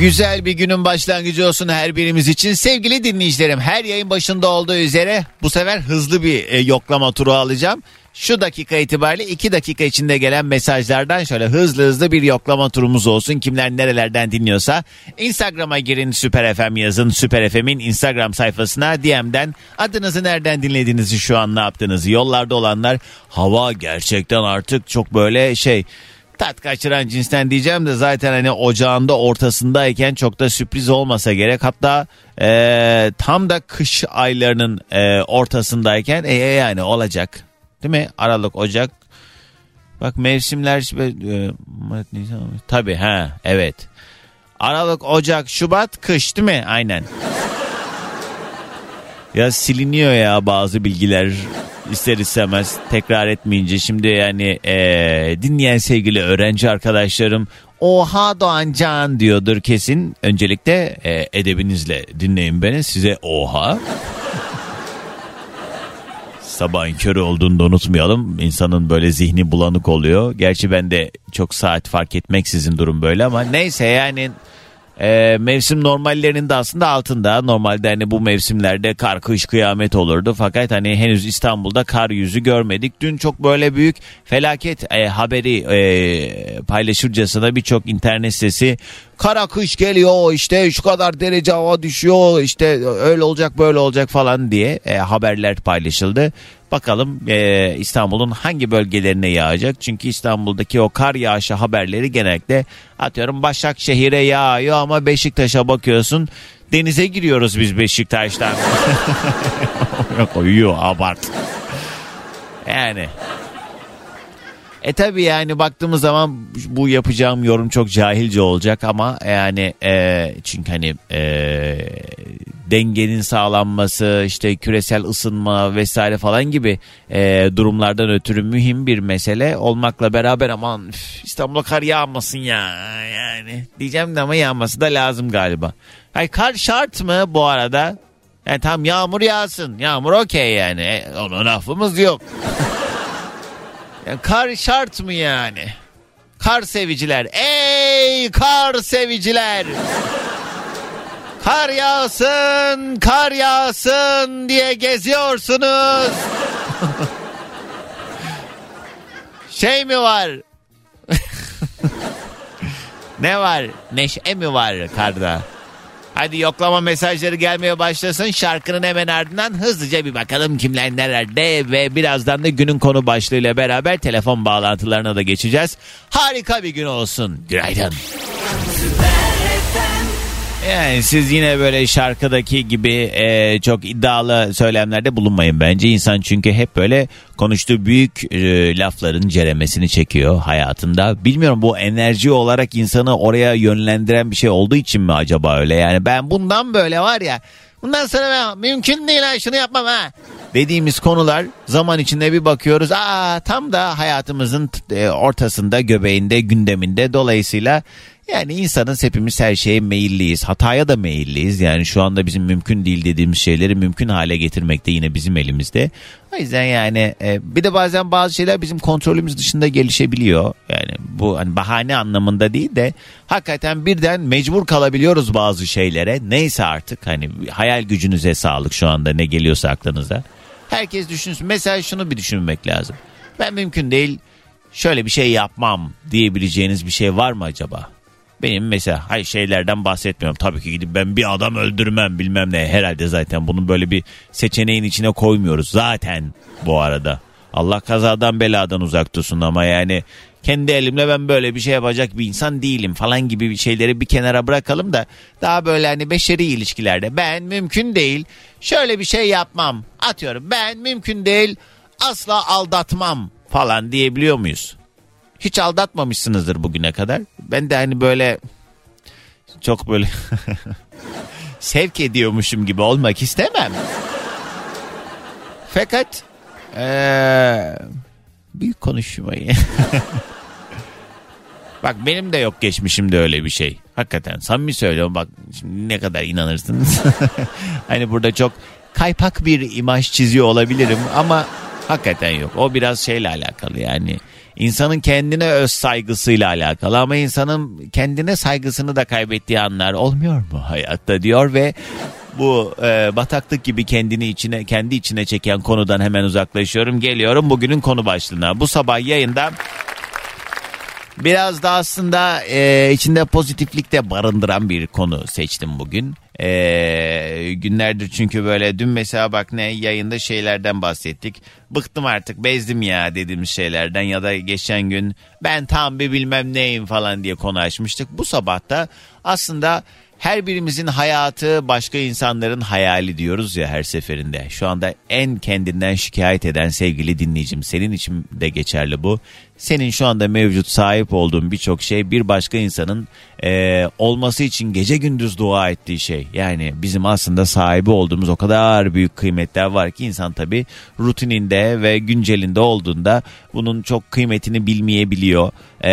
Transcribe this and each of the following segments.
Güzel bir günün başlangıcı olsun her birimiz için. Sevgili dinleyicilerim her yayın başında olduğu üzere bu sefer hızlı bir e, yoklama turu alacağım. Şu dakika itibariyle 2 dakika içinde gelen mesajlardan şöyle hızlı hızlı bir yoklama turumuz olsun. Kimler nerelerden dinliyorsa Instagram'a girin Süper FM yazın. Süper FM'in Instagram sayfasına DM'den adınızı nereden dinlediğinizi şu an ne yaptığınızı yollarda olanlar hava gerçekten artık çok böyle şey tat kaçıran cinsten diyeceğim de zaten hani ocağında ortasındayken çok da sürpriz olmasa gerek. Hatta e, tam da kış aylarının e, ortasındayken e, yani olacak değil mi? Aralık, Ocak. Bak mevsimler e, Mart, ha evet. Aralık, Ocak, Şubat, kış değil mi? Aynen. Ya siliniyor ya bazı bilgiler ister istemez tekrar etmeyince şimdi yani ee, dinleyen sevgili öğrenci arkadaşlarım oha Doğan Can diyordur kesin. Öncelikle e, edebinizle dinleyin beni size oha. Sabahın körü olduğunu da unutmayalım. İnsanın böyle zihni bulanık oluyor. Gerçi ben de çok saat fark etmeksizin durum böyle ama neyse yani e, mevsim normallerinin de aslında altında. Normalde hani bu mevsimlerde kar kış kıyamet olurdu. Fakat hani henüz İstanbul'da kar yüzü görmedik. Dün çok böyle büyük felaket e, haberi e, paylaşırcasına birçok internet sitesi kara kış geliyor işte şu kadar derece hava düşüyor işte öyle olacak böyle olacak falan diye e, haberler paylaşıldı. Bakalım e, İstanbul'un hangi bölgelerine yağacak? Çünkü İstanbul'daki o kar yağışı haberleri genellikle atıyorum Başakşehir'e yağıyor ama Beşiktaş'a bakıyorsun denize giriyoruz biz Beşiktaş'tan. Yok uyuyor abart. Yani e tabi yani baktığımız zaman bu yapacağım yorum çok cahilce olacak ama yani e, çünkü hani e, dengenin sağlanması işte küresel ısınma vesaire falan gibi e, durumlardan ötürü mühim bir mesele olmakla beraber aman üf, İstanbul'a kar yağmasın ya yani diyeceğim de ama yağması da lazım galiba. Hayır kar şart mı bu arada? Yani tam yağmur yağsın. Yağmur okey yani. E, ona lafımız yok. Yani kar şart mı yani? Kar seviciler. Ey kar seviciler. Kar yağsın, kar yağsın diye geziyorsunuz. şey mi var? ne var? Neşe mi var karda? Hadi yoklama mesajları gelmeye başlasın. Şarkının hemen ardından hızlıca bir bakalım kimler nerede ve birazdan da günün konu başlığıyla beraber telefon bağlantılarına da geçeceğiz. Harika bir gün olsun. Günaydın. Yani siz yine böyle şarkıdaki gibi e, çok iddialı söylemlerde bulunmayın bence. İnsan çünkü hep böyle konuştuğu büyük e, lafların ceremesini çekiyor hayatında. Bilmiyorum bu enerji olarak insanı oraya yönlendiren bir şey olduğu için mi acaba öyle? Yani ben bundan böyle var ya bundan sonra ben mümkün değil ha şunu yapmam ha dediğimiz konular zaman içinde bir bakıyoruz. Aa tam da hayatımızın e, ortasında, göbeğinde, gündeminde. Dolayısıyla yani insanız hepimiz her şeye meyilliyiz. Hataya da meyilliyiz. Yani şu anda bizim mümkün değil dediğimiz şeyleri mümkün hale getirmek de yine bizim elimizde. O yüzden yani e, bir de bazen bazı şeyler bizim kontrolümüz dışında gelişebiliyor. Yani bu hani bahane anlamında değil de hakikaten birden mecbur kalabiliyoruz bazı şeylere. Neyse artık hani hayal gücünüze sağlık şu anda ne geliyorsa aklınıza. Herkes düşünsün. Mesela şunu bir düşünmek lazım. Ben mümkün değil şöyle bir şey yapmam diyebileceğiniz bir şey var mı acaba? Benim mesela hay şeylerden bahsetmiyorum. Tabii ki gidip ben bir adam öldürmem bilmem ne. Herhalde zaten bunun böyle bir seçeneğin içine koymuyoruz. Zaten bu arada. Allah kazadan beladan uzak tutsun ama yani kendi elimle ben böyle bir şey yapacak bir insan değilim falan gibi bir şeyleri bir kenara bırakalım da daha böyle hani beşeri ilişkilerde ben mümkün değil şöyle bir şey yapmam atıyorum ben mümkün değil asla aldatmam falan diyebiliyor muyuz? Hiç aldatmamışsınızdır bugüne kadar. Ben de hani böyle çok böyle sevk ediyormuşum gibi olmak istemem. Fakat ee, büyük konuşmayı. Bak benim de yok geçmişimde öyle bir şey. Hakikaten samimi söylüyorum bak şimdi ne kadar inanırsınız. hani burada çok kaypak bir imaj çiziyor olabilirim ama hakikaten yok. O biraz şeyle alakalı yani. İnsanın kendine öz saygısıyla alakalı ama insanın kendine saygısını da kaybettiği anlar olmuyor mu hayatta diyor ve bu e, bataklık gibi kendini içine kendi içine çeken konudan hemen uzaklaşıyorum. Geliyorum bugünün konu başlığına. Bu sabah yayında Biraz da aslında e, içinde pozitiflik de barındıran bir konu seçtim bugün. E, günlerdir çünkü böyle dün mesela bak ne yayında şeylerden bahsettik. Bıktım artık bezdim ya dediğimiz şeylerden ya da geçen gün ben tam bir bilmem neyim falan diye konu açmıştık. Bu sabah da aslında her birimizin hayatı başka insanların hayali diyoruz ya her seferinde. Şu anda en kendinden şikayet eden sevgili dinleyicim senin için de geçerli bu. Senin şu anda mevcut sahip olduğun birçok şey bir başka insanın e, olması için gece gündüz dua ettiği şey. Yani bizim aslında sahibi olduğumuz o kadar büyük kıymetler var ki insan tabii rutininde ve güncelinde olduğunda bunun çok kıymetini bilmeyebiliyor. E,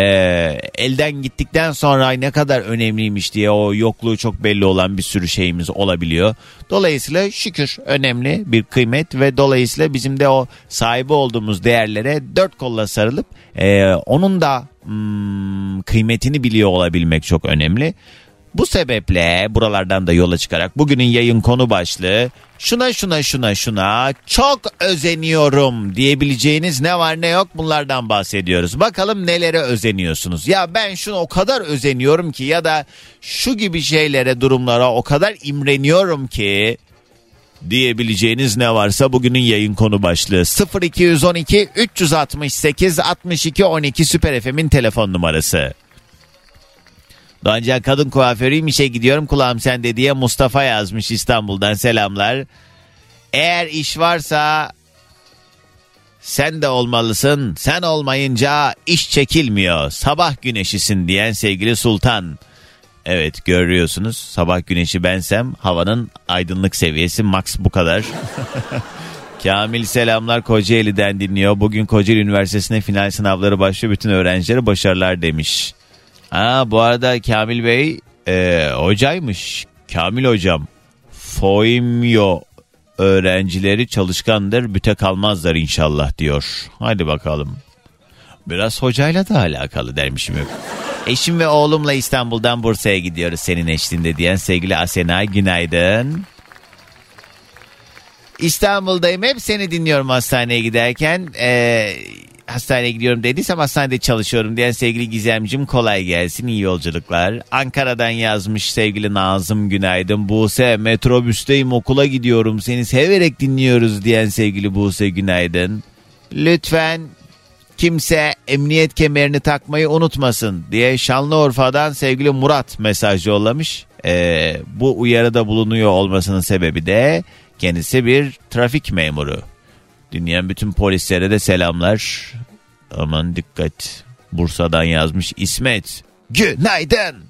elden gittikten sonra ne kadar önemliymiş diye o yokluğu çok belli olan bir sürü şeyimiz olabiliyor. Dolayısıyla şükür önemli bir kıymet ve dolayısıyla bizim de o sahibi olduğumuz değerlere dört kolla sarılıp e, onun da hmm, kıymetini biliyor olabilmek çok önemli. Bu sebeple buralardan da yola çıkarak bugünün yayın konu başlığı şuna şuna şuna şuna çok özeniyorum diyebileceğiniz ne var ne yok bunlardan bahsediyoruz. Bakalım nelere özeniyorsunuz. Ya ben şunu o kadar özeniyorum ki ya da şu gibi şeylere durumlara o kadar imreniyorum ki diyebileceğiniz ne varsa bugünün yayın konu başlığı 0212 368 62 12 Süper FM'in telefon numarası. Doğancan kadın kuaförüyüm işe gidiyorum kulağım sende diye Mustafa yazmış İstanbul'dan selamlar. Eğer iş varsa sen de olmalısın sen olmayınca iş çekilmiyor sabah güneşisin diyen sevgili Sultan. Evet görüyorsunuz sabah güneşi bensem havanın aydınlık seviyesi max bu kadar. Kamil selamlar Kocaeli'den dinliyor. Bugün Kocaeli Üniversitesi'ne final sınavları başlıyor. Bütün öğrencilere başarılar demiş. Ha bu arada Kamil Bey e, hocaymış. Kamil hocam. Foimyo öğrencileri çalışkandır büte kalmazlar inşallah diyor. Hadi bakalım. Biraz hocayla da alakalı dermişim yok. Eşim ve oğlumla İstanbul'dan Bursa'ya gidiyoruz senin eşliğinde diyen sevgili Asena günaydın. İstanbul'dayım hep seni dinliyorum hastaneye giderken. Ee, hastaneye gidiyorum dediysem hastanede çalışıyorum diyen sevgili Gizemcim kolay gelsin iyi yolculuklar. Ankara'dan yazmış sevgili Nazım günaydın. Buse metrobüsteyim okula gidiyorum seni severek dinliyoruz diyen sevgili Buse günaydın. Lütfen kimse emniyet kemerini takmayı unutmasın diye Şanlıurfa'dan sevgili Murat mesaj yollamış. Ee, bu uyarıda bulunuyor olmasının sebebi de kendisi bir trafik memuru. Dinleyen bütün polislere de selamlar. Aman dikkat. Bursa'dan yazmış İsmet. Günaydın.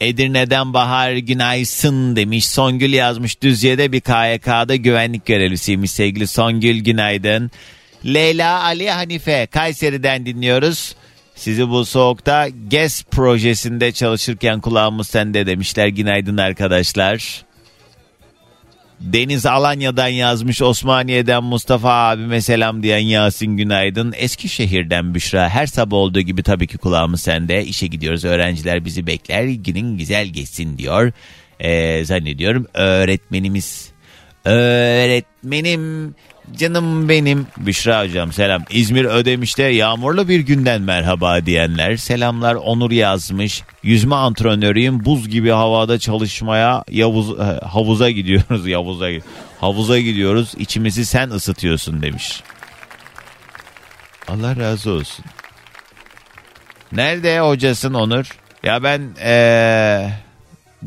Edirne'den Bahar günaysın demiş. Songül yazmış Düzce'de bir KYK'da güvenlik görevlisiymiş sevgili Songül günaydın. Leyla Ali Hanife Kayseri'den dinliyoruz. Sizi bu soğukta GES projesinde çalışırken kulağımız sende demişler. Günaydın arkadaşlar. Deniz Alanya'dan yazmış Osmaniye'den Mustafa abime selam diyen Yasin Günaydın. Eskişehir'den Büşra her sabah olduğu gibi tabii ki kulağımız sende. İşe gidiyoruz öğrenciler bizi bekler günün güzel geçsin diyor. Ee, zannediyorum öğretmenimiz. Öğretmenim Canım benim Büşra hocam selam. İzmir Ödemiş'te yağmurlu bir günden merhaba diyenler. Selamlar Onur yazmış. Yüzme antrenörüyüm. Buz gibi havada çalışmaya Yavuz, e, havuza gidiyoruz. Yavuza, havuza gidiyoruz. İçimizi sen ısıtıyorsun demiş. Allah razı olsun. Nerede hocasın Onur? Ya ben ee,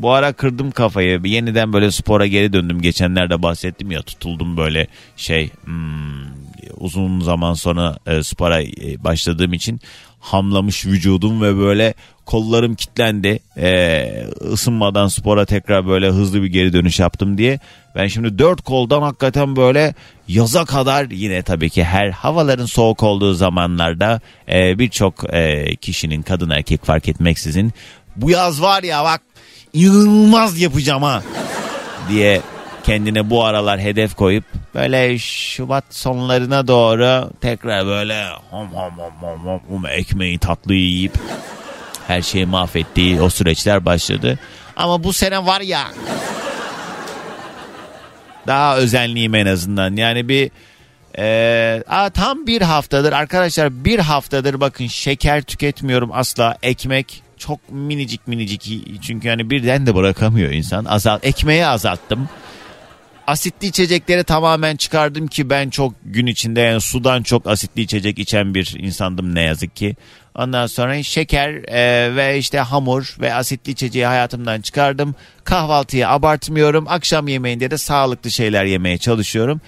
bu ara kırdım kafayı. Yeniden böyle spora geri döndüm. Geçenlerde bahsettim ya tutuldum böyle şey hmm, uzun zaman sonra e, spora e, başladığım için hamlamış vücudum ve böyle kollarım kilitlendi. Ee, ısınmadan spora tekrar böyle hızlı bir geri dönüş yaptım diye. Ben şimdi dört koldan hakikaten böyle yaza kadar yine tabii ki her havaların soğuk olduğu zamanlarda e, birçok e, kişinin kadın erkek fark etmeksizin bu yaz var ya bak inanılmaz yapacağım ha diye kendine bu aralar hedef koyup böyle Şubat sonlarına doğru tekrar böyle hom hom hom hom hom, hom ekmeği tatlıyı yiyip her şeyi mahvettiği o süreçler başladı. Ama bu sene var ya daha özenliyim en azından. Yani bir e, aa, tam bir haftadır arkadaşlar bir haftadır bakın şeker tüketmiyorum asla ekmek çok minicik minicik çünkü hani birden de bırakamıyor insan azalt ekmeği azalttım asitli içecekleri tamamen çıkardım ki ben çok gün içinde yani sudan çok asitli içecek içen bir insandım ne yazık ki. Ondan sonra şeker e, ve işte hamur ve asitli içeceği hayatımdan çıkardım. Kahvaltıyı abartmıyorum. Akşam yemeğinde de sağlıklı şeyler yemeye çalışıyorum.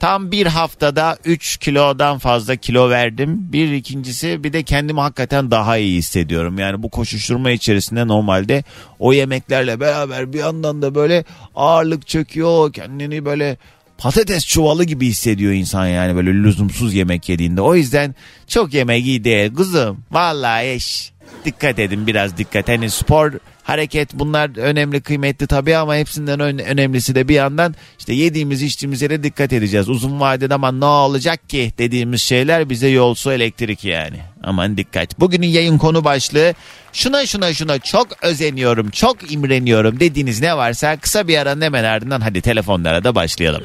Tam bir haftada 3 kilodan fazla kilo verdim. Bir ikincisi bir de kendimi hakikaten daha iyi hissediyorum. Yani bu koşuşturma içerisinde normalde o yemeklerle beraber bir yandan da böyle ağırlık çöküyor. Kendini böyle patates çuvalı gibi hissediyor insan yani böyle lüzumsuz yemek yediğinde. O yüzden çok yemek iyi değil. Kızım vallahi eş dikkat edin biraz dikkat. Hani spor hareket bunlar önemli kıymetli tabii ama hepsinden önemlisi de bir yandan işte yediğimiz içtiğimize de dikkat edeceğiz. Uzun vadede ama ne olacak ki dediğimiz şeyler bize yol su elektrik yani. Aman dikkat. Bugünün yayın konu başlığı şuna şuna şuna çok özeniyorum çok imreniyorum dediğiniz ne varsa kısa bir aranın hemen ardından hadi telefonlara da başlayalım.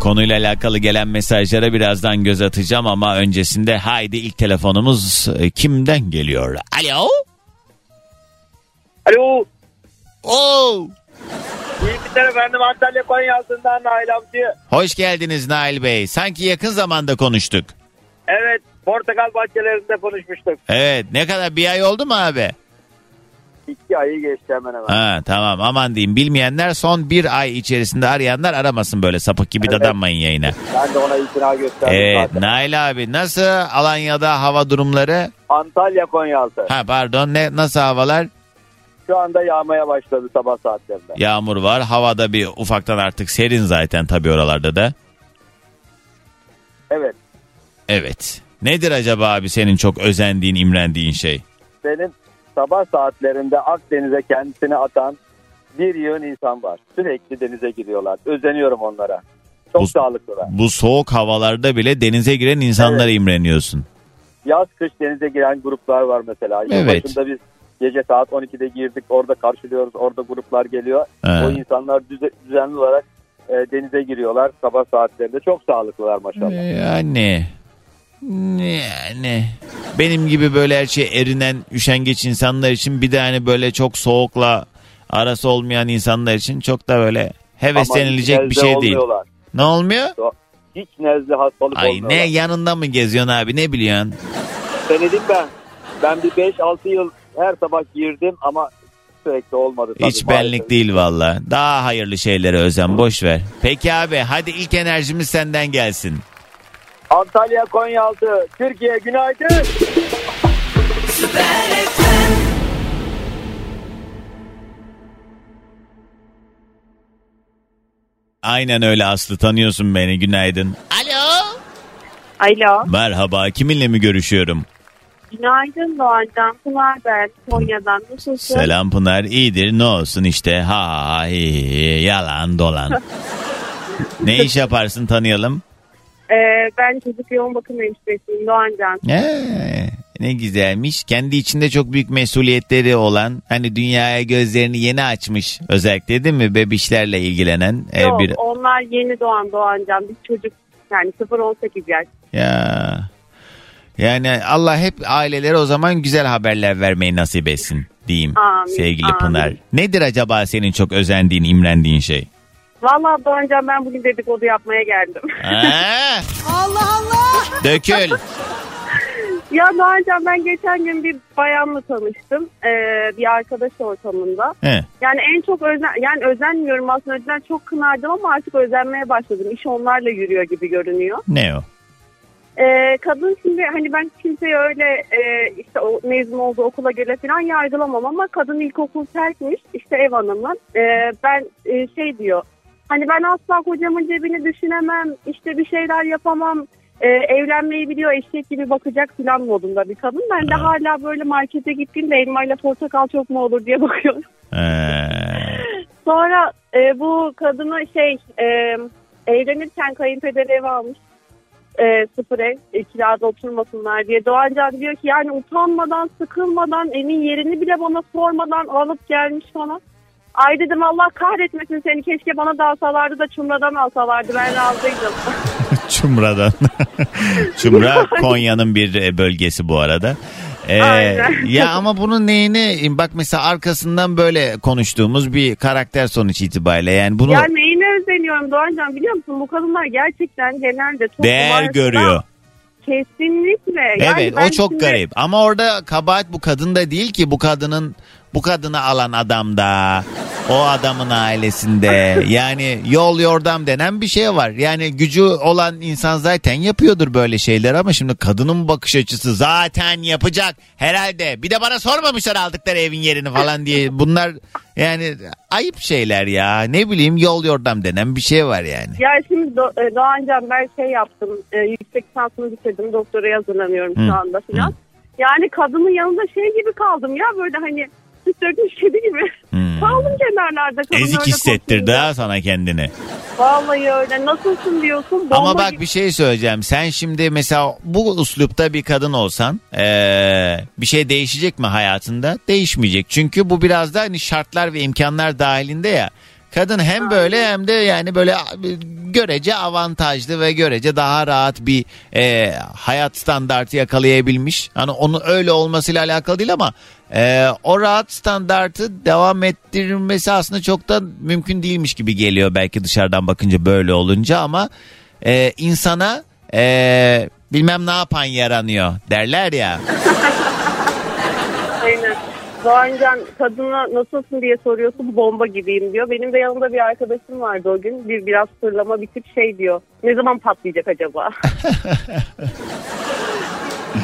Konuyla alakalı gelen mesajlara birazdan göz atacağım ama öncesinde haydi ilk telefonumuz e, kimden geliyor? Alo? Alo. Oo. İyi günler efendim Antalya Konyaaltı'ndan Nail Avcı. Hoş geldiniz Nail Bey. Sanki yakın zamanda konuştuk. Evet portakal bahçelerinde konuşmuştuk. Evet ne kadar bir ay oldu mu abi? İki ayı geçti hemen hemen. Ha tamam aman diyeyim bilmeyenler son bir ay içerisinde arayanlar aramasın böyle sapık gibi Evet. dadanmayın yayına. Ben de ona itina gösterdim Evet zaten. Nail abi nasıl Alanya'da hava durumları? Antalya Konyaaltı. Ha pardon ne nasıl havalar? Şu anda yağmaya başladı sabah saatlerinde. Yağmur var havada bir ufaktan artık serin zaten tabii oralarda da. Evet. Evet. Nedir acaba abi senin çok özendiğin imrendiğin şey? Benim sabah saatlerinde Akdeniz'e kendisini atan bir yığın insan var. Sürekli denize giriyorlar. Özeniyorum onlara. Çok Bu- sağlıklılar. Bu soğuk havalarda bile denize giren insanlara imreniyorsun. Yaz kış denize giren gruplar var mesela. Evet. Yılbaşında biz gece saat 12'de girdik. Orada karşılıyoruz. Orada gruplar geliyor. Ha. O insanlar düze- düzenli olarak e, denize giriyorlar sabah saatlerinde. Çok sağlıklılar maşallah. Yani yani benim gibi böyle her şey erinen üşengeç insanlar için bir de hani böyle çok soğukla arası olmayan insanlar için çok da böyle heveslenilecek Ama bir şey değil. olmuyorlar. Ne olmuyor? Hiç nezle hastalık Ay olmuyorlar. ne yanında mı geziyorsun abi ne biliyorsun? Denedim ben. Ben bir 5-6 yıl her sabah girdim ama sürekli olmadı. tabii Hiç benlik maalesef. değil valla. Daha hayırlı şeylere özen boş ver. Peki abi hadi ilk enerjimiz senden gelsin. Antalya Konyaaltı Türkiye günaydın. Aynen öyle Aslı tanıyorsun beni günaydın. Alo. Alo. Merhaba kiminle mi görüşüyorum? Günaydın Doğancan. Pınar ben. Konya'dan. Nasılsın? Selam Pınar iyidir ne olsun işte ha hi, hi, yalan dolan. ne iş yaparsın tanıyalım? Ee, ben çocuk yoğun bakım hemşiresiyim Doğancan. Ee, ne güzelmiş. Kendi içinde çok büyük mesuliyetleri olan hani dünyaya gözlerini yeni açmış özellikle değil mi bebişlerle ilgilenen e, Yok, bir onlar yeni doğan Doğancan. Biz çocuk yani 0-18 yaş. ya yani Allah hep ailelere o zaman güzel haberler vermeyi nasip etsin diyeyim Amin, sevgili amin. Pınar. Nedir acaba senin çok özendiğin, imrendiğin şey? Valla Doğancan ben bugün dedikodu yapmaya geldim. Allah Allah! Dökül. Ya Doğancan ben geçen gün bir bayanla tanıştım. Ee, bir arkadaş ortamında. He. Yani en çok özen, yani özenmiyorum aslında önceden çok kınardım ama artık özenmeye başladım. İş onlarla yürüyor gibi görünüyor. Ne o? Ee, kadın şimdi hani ben kimseyi öyle e, işte o mezun olduğu okula göre falan yargılamam ama kadın ilkokul terkmiş işte ev hanımı. Ee, ben e, şey diyor hani ben asla kocamın cebini düşünemem işte bir şeyler yapamam e, evlenmeyi biliyor eşek gibi bakacak falan modunda bir kadın. Ben de Ha. hala böyle markete gittiğimde elmayla portakal çok mu olur diye bakıyorum. Ee, Sonra e, bu kadını şey e, evlenirken kayınpeder ev almış. E, sıfır ev e, kirada oturmasınlar diye. Doğancan diyor ki yani utanmadan sıkılmadan evin yerini bile bana sormadan alıp gelmiş falan. Ay dedim Allah kahretmesin seni keşke bana da alsalardı da çumradan alsalardı ben razıydım. Çumra'dan. Çumra Konya'nın bir e, bölgesi bu arada. Ee, Aynen. ya ama bunun neyini bak mesela arkasından böyle konuştuğumuz bir karakter sonuç itibariyle yani bunu ya özeniyorum Doğancan biliyor musun bu kadınlar gerçekten genelde toplum değer arasında- görüyor. Kesinlikle. Yani Evet o çok şimdi- garip ama orada kabahat bu kadında değil ki bu kadının bu kadını alan adamda o adamın ailesinde yani yol yordam denen bir şey var. Yani gücü olan insan zaten yapıyordur böyle şeyler ama şimdi kadının bakış açısı zaten yapacak herhalde. Bir de bana sormamışlar aldıkları evin yerini falan diye. Bunlar yani ayıp şeyler ya. Ne bileyim yol yordam denen bir şey var yani. Ya şimdi Do- e, Doğancan ben şey yaptım. E, yüksek lisansımı bitirdim. Doktoraya hazırlanıyorum şu anda falan. Yani kadının yanında şey gibi kaldım ya böyle hani dökmüş kedi gibi. Hmm. Kaldım kenarlarda. Kadın Ezik hissettirdi ha sana kendini. Vallahi öyle. Nasılsın diyorsun. Bomba Ama bak gibi. bir şey söyleyeceğim. Sen şimdi mesela bu uslupta bir kadın olsan eee, bir şey değişecek mi hayatında? Değişmeyecek. Çünkü bu biraz da hani şartlar ve imkanlar dahilinde ya. Kadın hem böyle hem de yani böyle görece avantajlı ve görece daha rahat bir eee, hayat standartı yakalayabilmiş. Hani onun öyle olmasıyla alakalı değil ama eee, o rahat standartı devam ettirilmesi aslında çok da mümkün değilmiş gibi geliyor belki dışarıdan bakınca böyle olunca ama e, insana e, bilmem ne yapan yaranıyor derler ya. Doğancan kadına nasılsın diye soruyorsun bomba gibiyim diyor. Benim de yanımda bir arkadaşım vardı o gün. Bir biraz fırlama bir tip şey diyor. Ne zaman patlayacak acaba?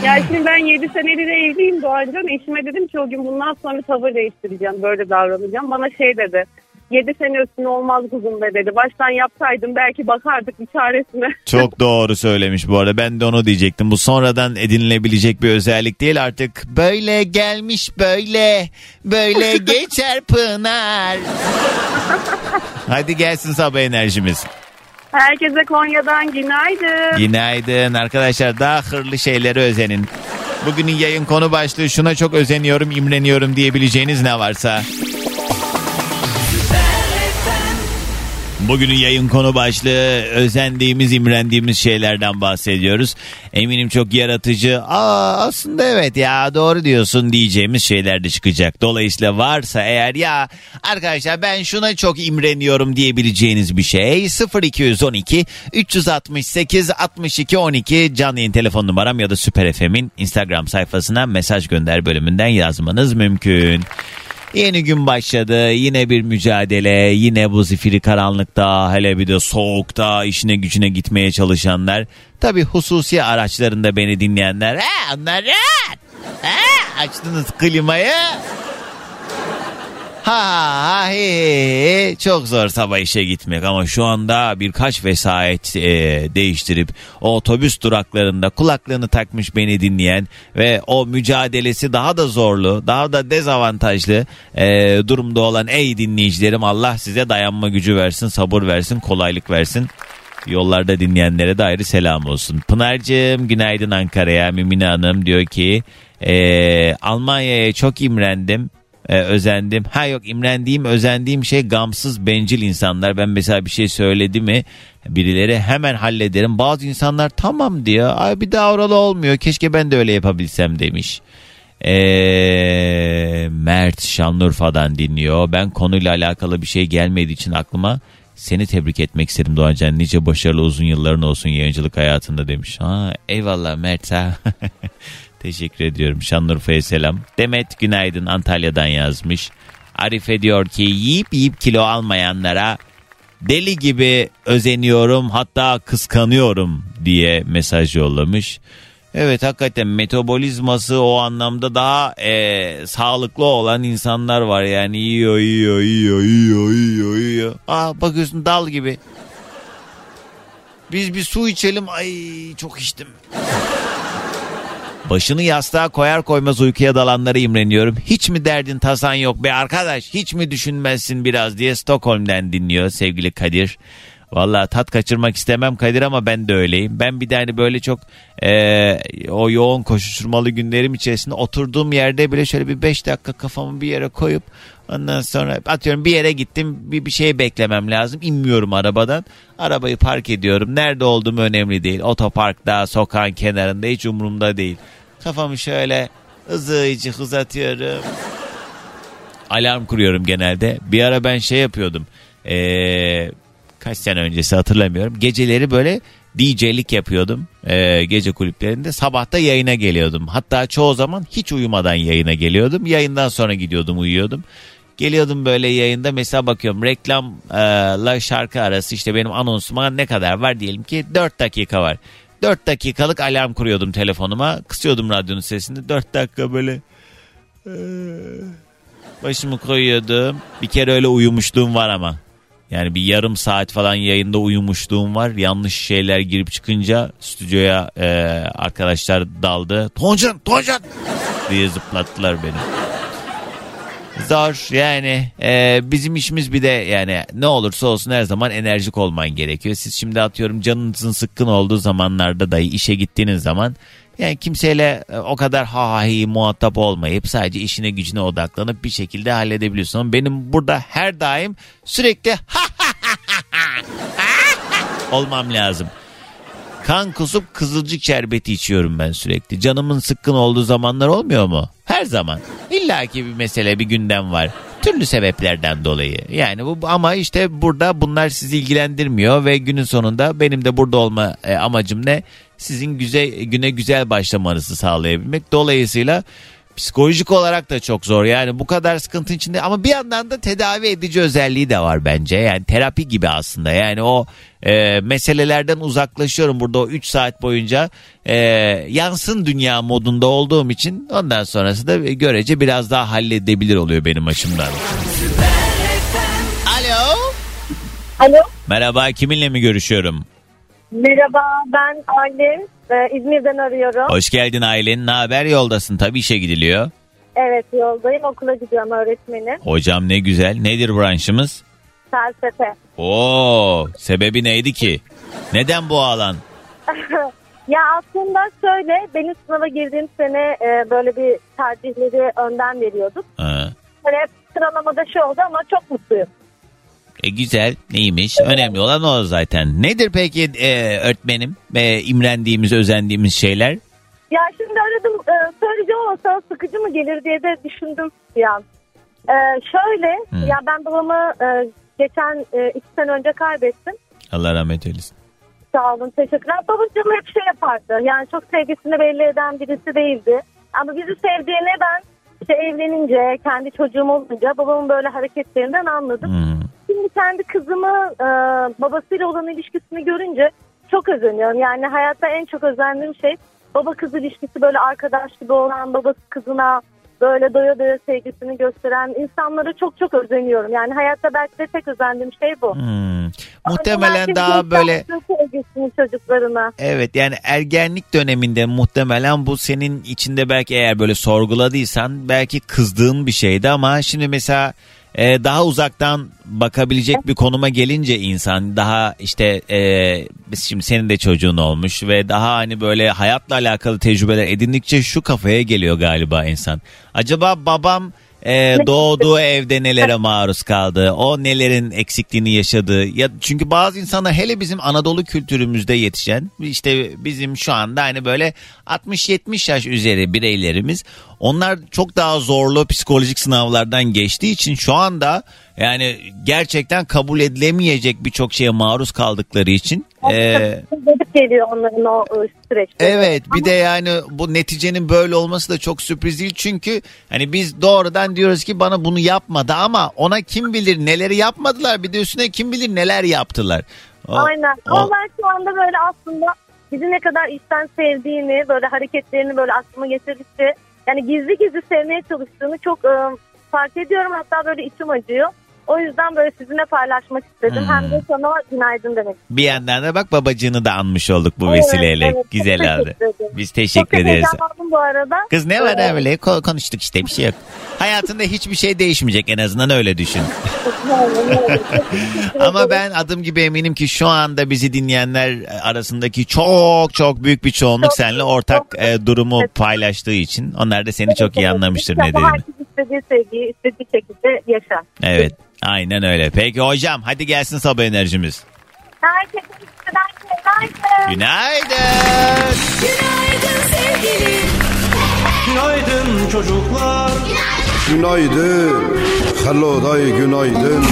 ya şimdi ben 7 senedir evliyim Doğancan. Eşime dedim ki o gün bundan sonra tavır değiştireceğim. Böyle davranacağım. Bana şey dedi. 7 sene üstüne olmaz kuzum be dedi. Baştan yapsaydım belki bakardık bir çaresine. Çok doğru söylemiş bu arada. Ben de onu diyecektim. Bu sonradan edinilebilecek bir özellik değil artık. Böyle gelmiş böyle. Böyle geçer Pınar. Hadi gelsin sabah enerjimiz. Herkese Konya'dan günaydın. Günaydın arkadaşlar. Daha hırlı şeylere özenin. Bugünün yayın konu başlığı şuna çok özeniyorum, imreniyorum diyebileceğiniz ne varsa. Bugünün yayın konu başlığı özendiğimiz, imrendiğimiz şeylerden bahsediyoruz. Eminim çok yaratıcı. Aa aslında evet ya doğru diyorsun diyeceğimiz şeyler de çıkacak. Dolayısıyla varsa eğer ya arkadaşlar ben şuna çok imreniyorum diyebileceğiniz bir şey 0212 368 62 12 canlı yayın telefon numaram ya da Süper FM'in Instagram sayfasına mesaj gönder bölümünden yazmanız mümkün. Yeni gün başladı. Yine bir mücadele. Yine bu zifiri karanlıkta hele bir de soğukta işine gücüne gitmeye çalışanlar. Tabi hususi araçlarında beni dinleyenler. Ha, onlar rahat. Ha, açtınız klimayı. Ha he, he. çok zor sabah işe gitmek ama şu anda birkaç vesayet e, değiştirip o otobüs duraklarında kulaklığını takmış beni dinleyen ve o mücadelesi daha da zorlu daha da dezavantajlı e, durumda olan ey dinleyicilerim Allah size dayanma gücü versin sabır versin kolaylık versin. Yollarda dinleyenlere de ayrı selam olsun. Pınar'cığım günaydın Ankara'ya. Mimine Hanım diyor ki e, Almanya'ya çok imrendim. E, özendim. Ha yok imrendiğim özendiğim şey gamsız bencil insanlar. Ben mesela bir şey söyledi mi birileri hemen hallederim. Bazı insanlar tamam diyor. Ay bir daha oralı olmuyor. Keşke ben de öyle yapabilsem demiş. Ee, Mert Şanlıurfa'dan dinliyor. Ben konuyla alakalı bir şey gelmediği için aklıma seni tebrik etmek isterim Doğancan. Nice başarılı uzun yılların olsun yayıncılık hayatında demiş. Ha, eyvallah Mert ha. Teşekkür ediyorum. Şanlıurfa'ya selam. Demet günaydın Antalya'dan yazmış. Arife diyor ki yiyip yiyip kilo almayanlara deli gibi özeniyorum hatta kıskanıyorum diye mesaj yollamış. Evet hakikaten metabolizması o anlamda daha e, sağlıklı olan insanlar var yani yiyor yiyor yiyor yiyor yiyor yiyor. Aa bakıyorsun dal gibi. Biz bir su içelim ay çok içtim. Başını yastığa koyar koymaz uykuya dalanlara imreniyorum. Hiç mi derdin tasan yok be arkadaş hiç mi düşünmezsin biraz diye Stockholm'den dinliyor sevgili Kadir. Valla tat kaçırmak istemem Kadir ama ben de öyleyim. Ben bir de hani böyle çok e, o yoğun koşuşturmalı günlerim içerisinde oturduğum yerde bile şöyle bir 5 dakika kafamı bir yere koyup ondan sonra atıyorum bir yere gittim bir, bir şey beklemem lazım. İnmiyorum arabadan. Arabayı park ediyorum. Nerede olduğum önemli değil. Otoparkta, sokağın kenarında hiç umurumda değil. Kafamı şöyle hızlıca uzatıyorum. Alarm kuruyorum genelde. Bir ara ben şey yapıyordum. Eee kaç sene öncesi hatırlamıyorum. Geceleri böyle DJ'lik yapıyordum e, gece kulüplerinde. Sabahta yayına geliyordum. Hatta çoğu zaman hiç uyumadan yayına geliyordum. Yayından sonra gidiyordum uyuyordum. Geliyordum böyle yayında mesela bakıyorum reklamla şarkı arası işte benim anonsuma ne kadar var diyelim ki 4 dakika var. 4 dakikalık alarm kuruyordum telefonuma. Kısıyordum radyonun sesini. 4 dakika böyle başımı koyuyordum. Bir kere öyle uyumuşluğum var ama. Yani bir yarım saat falan yayında uyumuşluğum var. Yanlış şeyler girip çıkınca stüdyoya e, arkadaşlar daldı. Toncan, Toncan diye zıplattılar beni. Zor yani e, bizim işimiz bir de yani ne olursa olsun her zaman enerjik olman gerekiyor. Siz şimdi atıyorum canınızın sıkkın olduğu zamanlarda dahi işe gittiğiniz zaman yani kimseyle e, o kadar ha ha hi muhatap olmayıp sadece işine gücüne odaklanıp bir şekilde halledebiliyorsun. Benim burada her daim sürekli ha ha ha ha olmam lazım. Kan kusup kızılcık şerbeti içiyorum ben sürekli. Canımın sıkkın olduğu zamanlar olmuyor mu? Her zaman. İlla ki bir mesele bir gündem var. Türlü sebeplerden dolayı. Yani bu ama işte burada bunlar sizi ilgilendirmiyor ve günün sonunda benim de burada olma e, amacım ne? Sizin güzel güne güzel başlamanızı sağlayabilmek. Dolayısıyla psikolojik olarak da çok zor. Yani bu kadar sıkıntı içinde ama bir yandan da tedavi edici özelliği de var bence. Yani terapi gibi aslında. Yani o e, meselelerden uzaklaşıyorum burada o 3 saat boyunca e, yansın dünya modunda olduğum için ondan sonrası da görece biraz daha halledebilir oluyor benim açımdan. Alo. Alo. Merhaba kiminle mi görüşüyorum? Merhaba ben Aylin. Ee, İzmir'den arıyorum. Hoş geldin Aylin. Ne haber yoldasın? Tabii işe gidiliyor. Evet yoldayım. Okula gidiyorum öğretmenim. Hocam ne güzel. Nedir branşımız? Felsefe. Oo, sebebi neydi ki? Neden bu alan? Ya aslında şöyle benim sınava girdiğim sene e, böyle bir tercihleri önden veriyorduk. Ha. Hani hep sıralamada şey oldu ama çok mutluyum. E güzel neymiş önemli olan o zaten. Nedir peki e, öğretmenim e, imrendiğimiz özendiğimiz şeyler? Ya şimdi aradım e, söyleyeceğim ama sana sıkıcı mı gelir diye de düşündüm bir an. E, şöyle Hı. ya ben babamı e, geçen e, iki sene önce kaybettim. Allah rahmet eylesin. Sağ olun teşekkürler. Babacığım hep şey yapardı. Yani çok sevgisini belli eden birisi değildi. Ama bizi sevdiğine ben işte evlenince, kendi çocuğum olunca babamın böyle hareketlerinden anladım. Hmm. Şimdi kendi kızımı e, babasıyla olan ilişkisini görünce çok özeniyorum. Yani hayatta en çok özendiğim şey baba kız ilişkisi böyle arkadaş gibi olan babası kızına böyle doya doya sevgisini gösteren insanlara çok çok özeniyorum. Yani hayatta belki de tek özendiğim şey bu. Hmm. Muhtemelen daha böyle sevgisini çocuklarına. evet yani ergenlik döneminde muhtemelen bu senin içinde belki eğer böyle sorguladıysan belki kızdığın bir şeydi ama şimdi mesela e, daha uzaktan bakabilecek bir konuma gelince insan daha işte e, şimdi senin de çocuğun olmuş ve daha hani böyle hayatla alakalı tecrübeler edindikçe şu kafaya geliyor galiba insan. Acaba babam e, doğduğu evde nelere maruz kaldı? O nelerin eksikliğini yaşadı? Ya çünkü bazı insanlar hele bizim Anadolu kültürümüzde yetişen işte bizim şu anda hani böyle 60-70 yaş üzeri bireylerimiz onlar çok daha zorlu psikolojik sınavlardan geçtiği için şu anda yani gerçekten kabul edilemeyecek birçok şeye maruz kaldıkları için Ee, Gidip geliyor onların o süreçte. Evet bir de yani bu neticenin böyle olması da çok sürpriz değil. Çünkü hani biz doğrudan diyoruz ki bana bunu yapmadı ama ona kim bilir neleri yapmadılar. Bir de üstüne kim bilir neler yaptılar. O- Aynen. o- Ama ben şu anda böyle aslında bizi ne kadar içten sevdiğini, böyle hareketlerini böyle aklıma getirdikçe yani gizli gizli sevmeye çalıştığını çok e, fark ediyorum. Hatta böyle içim acıyor. O yüzden böyle sizinle paylaşmak istedim. Hmm. Hem de sana günaydın demek istedim. Bir yandan da bak babacığını da anmış olduk bu Evet, vesileyle. evet. Çok Güzel oldu. Biz Çok teşekkür da ederiz. heyecanlandım bu arada. Kız ne var Evet. öyle Ko- konuştuk işte bir şey yok. Hayatında hiçbir şey değişmeyecek en azından öyle düşün. Ama ben adım gibi eminim ki şu anda bizi dinleyenler arasındaki çok çok büyük bir çoğunluk Çok, seninle ortak çok. e, durumu Evet. paylaştığı için onlar da seni çok iyi anlamıştır ne dediğini. Herkes istediği sevgiyi istediği şekilde yaşar. Evet aynen öyle. Peki hocam hadi gelsin sabah enerjimiz. Herkese günaydın. Günaydın. Günaydın sevgilim. Günaydın çocuklar. Günaydın. Hello day günaydın.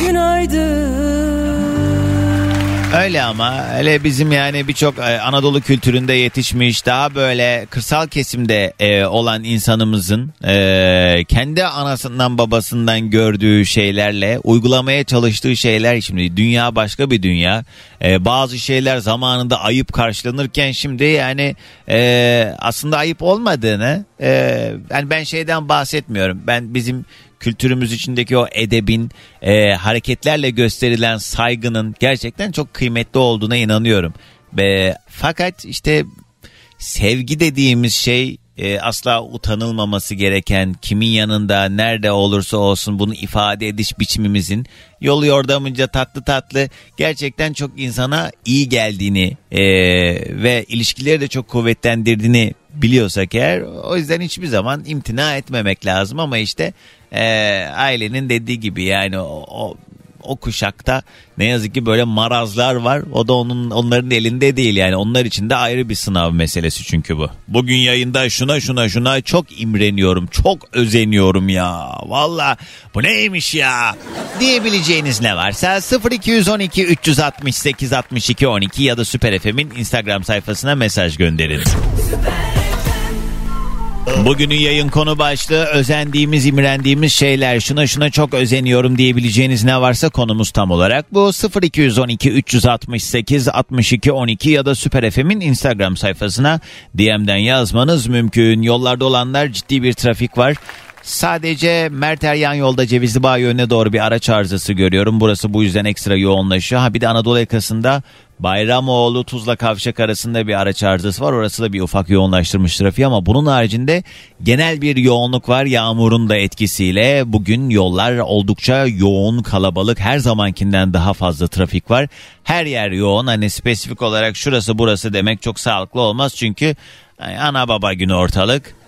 Günaydın. Öyle ama öyle bizim yani birçok e, Anadolu kültüründe yetişmiş daha böyle kırsal kesimde e, olan insanımızın e, kendi anasından babasından gördüğü şeylerle uygulamaya çalıştığı şeyler. Şimdi dünya başka bir dünya. Bazı şeyler zamanında ayıp karşılanırken şimdi yani aslında ayıp olmadığını e, yani ben şeyden bahsetmiyorum. Ben bizim kültürümüz içindeki o edebin e, hareketlerle gösterilen saygının gerçekten çok kıymetli olduğuna inanıyorum. Ve fakat işte sevgi dediğimiz şey e, asla utanılmaması gereken kimin yanında nerede olursa olsun bunu ifade ediş biçimimizin yolu yordamınca tatlı tatlı gerçekten çok insana iyi geldiğini e, ve ilişkileri de çok kuvvetlendirdiğini biliyorsak eğer o yüzden hiçbir zaman imtina etmemek lazım ama işte e, ailenin dediği gibi yani o, o o kuşakta ne yazık ki böyle marazlar var. O da onun onların elinde değil yani. Onlar için de ayrı bir sınav meselesi çünkü bu. Bugün yayında şuna şuna şuna çok imreniyorum. Çok özeniyorum ya. Valla bu neymiş ya? Diyebileceğiniz ne varsa 0212 368 62 12 ya da Süper FM'in Instagram sayfasına mesaj gönderin. Bugünün yayın konu başlığı özendiğimiz, imrendiğimiz şeyler. Şuna şuna çok özeniyorum diyebileceğiniz ne varsa konumuz tam olarak bu. 0212 368 62 12 ya da Süper FM'in Instagram sayfasına DM'den yazmanız mümkün. Yollarda olanlar ciddi bir trafik var. Sadece Merter yan yolda Cevizli Bağ yönüne doğru bir araç arızası görüyorum. Burası bu yüzden ekstra yoğunlaşıyor. Ha bir de Anadolu yakasında Bayramoğlu Tuzla Kavşak arasında bir araç arızası var. Orası da bir ufak yoğunlaştırmış trafiği ama bunun haricinde genel bir yoğunluk var. Yağmurun da etkisiyle bugün yollar oldukça yoğun kalabalık. Her zamankinden daha fazla trafik var. Her yer yoğun. Hani spesifik olarak şurası burası demek çok sağlıklı olmaz. Çünkü ana baba günü ortalık.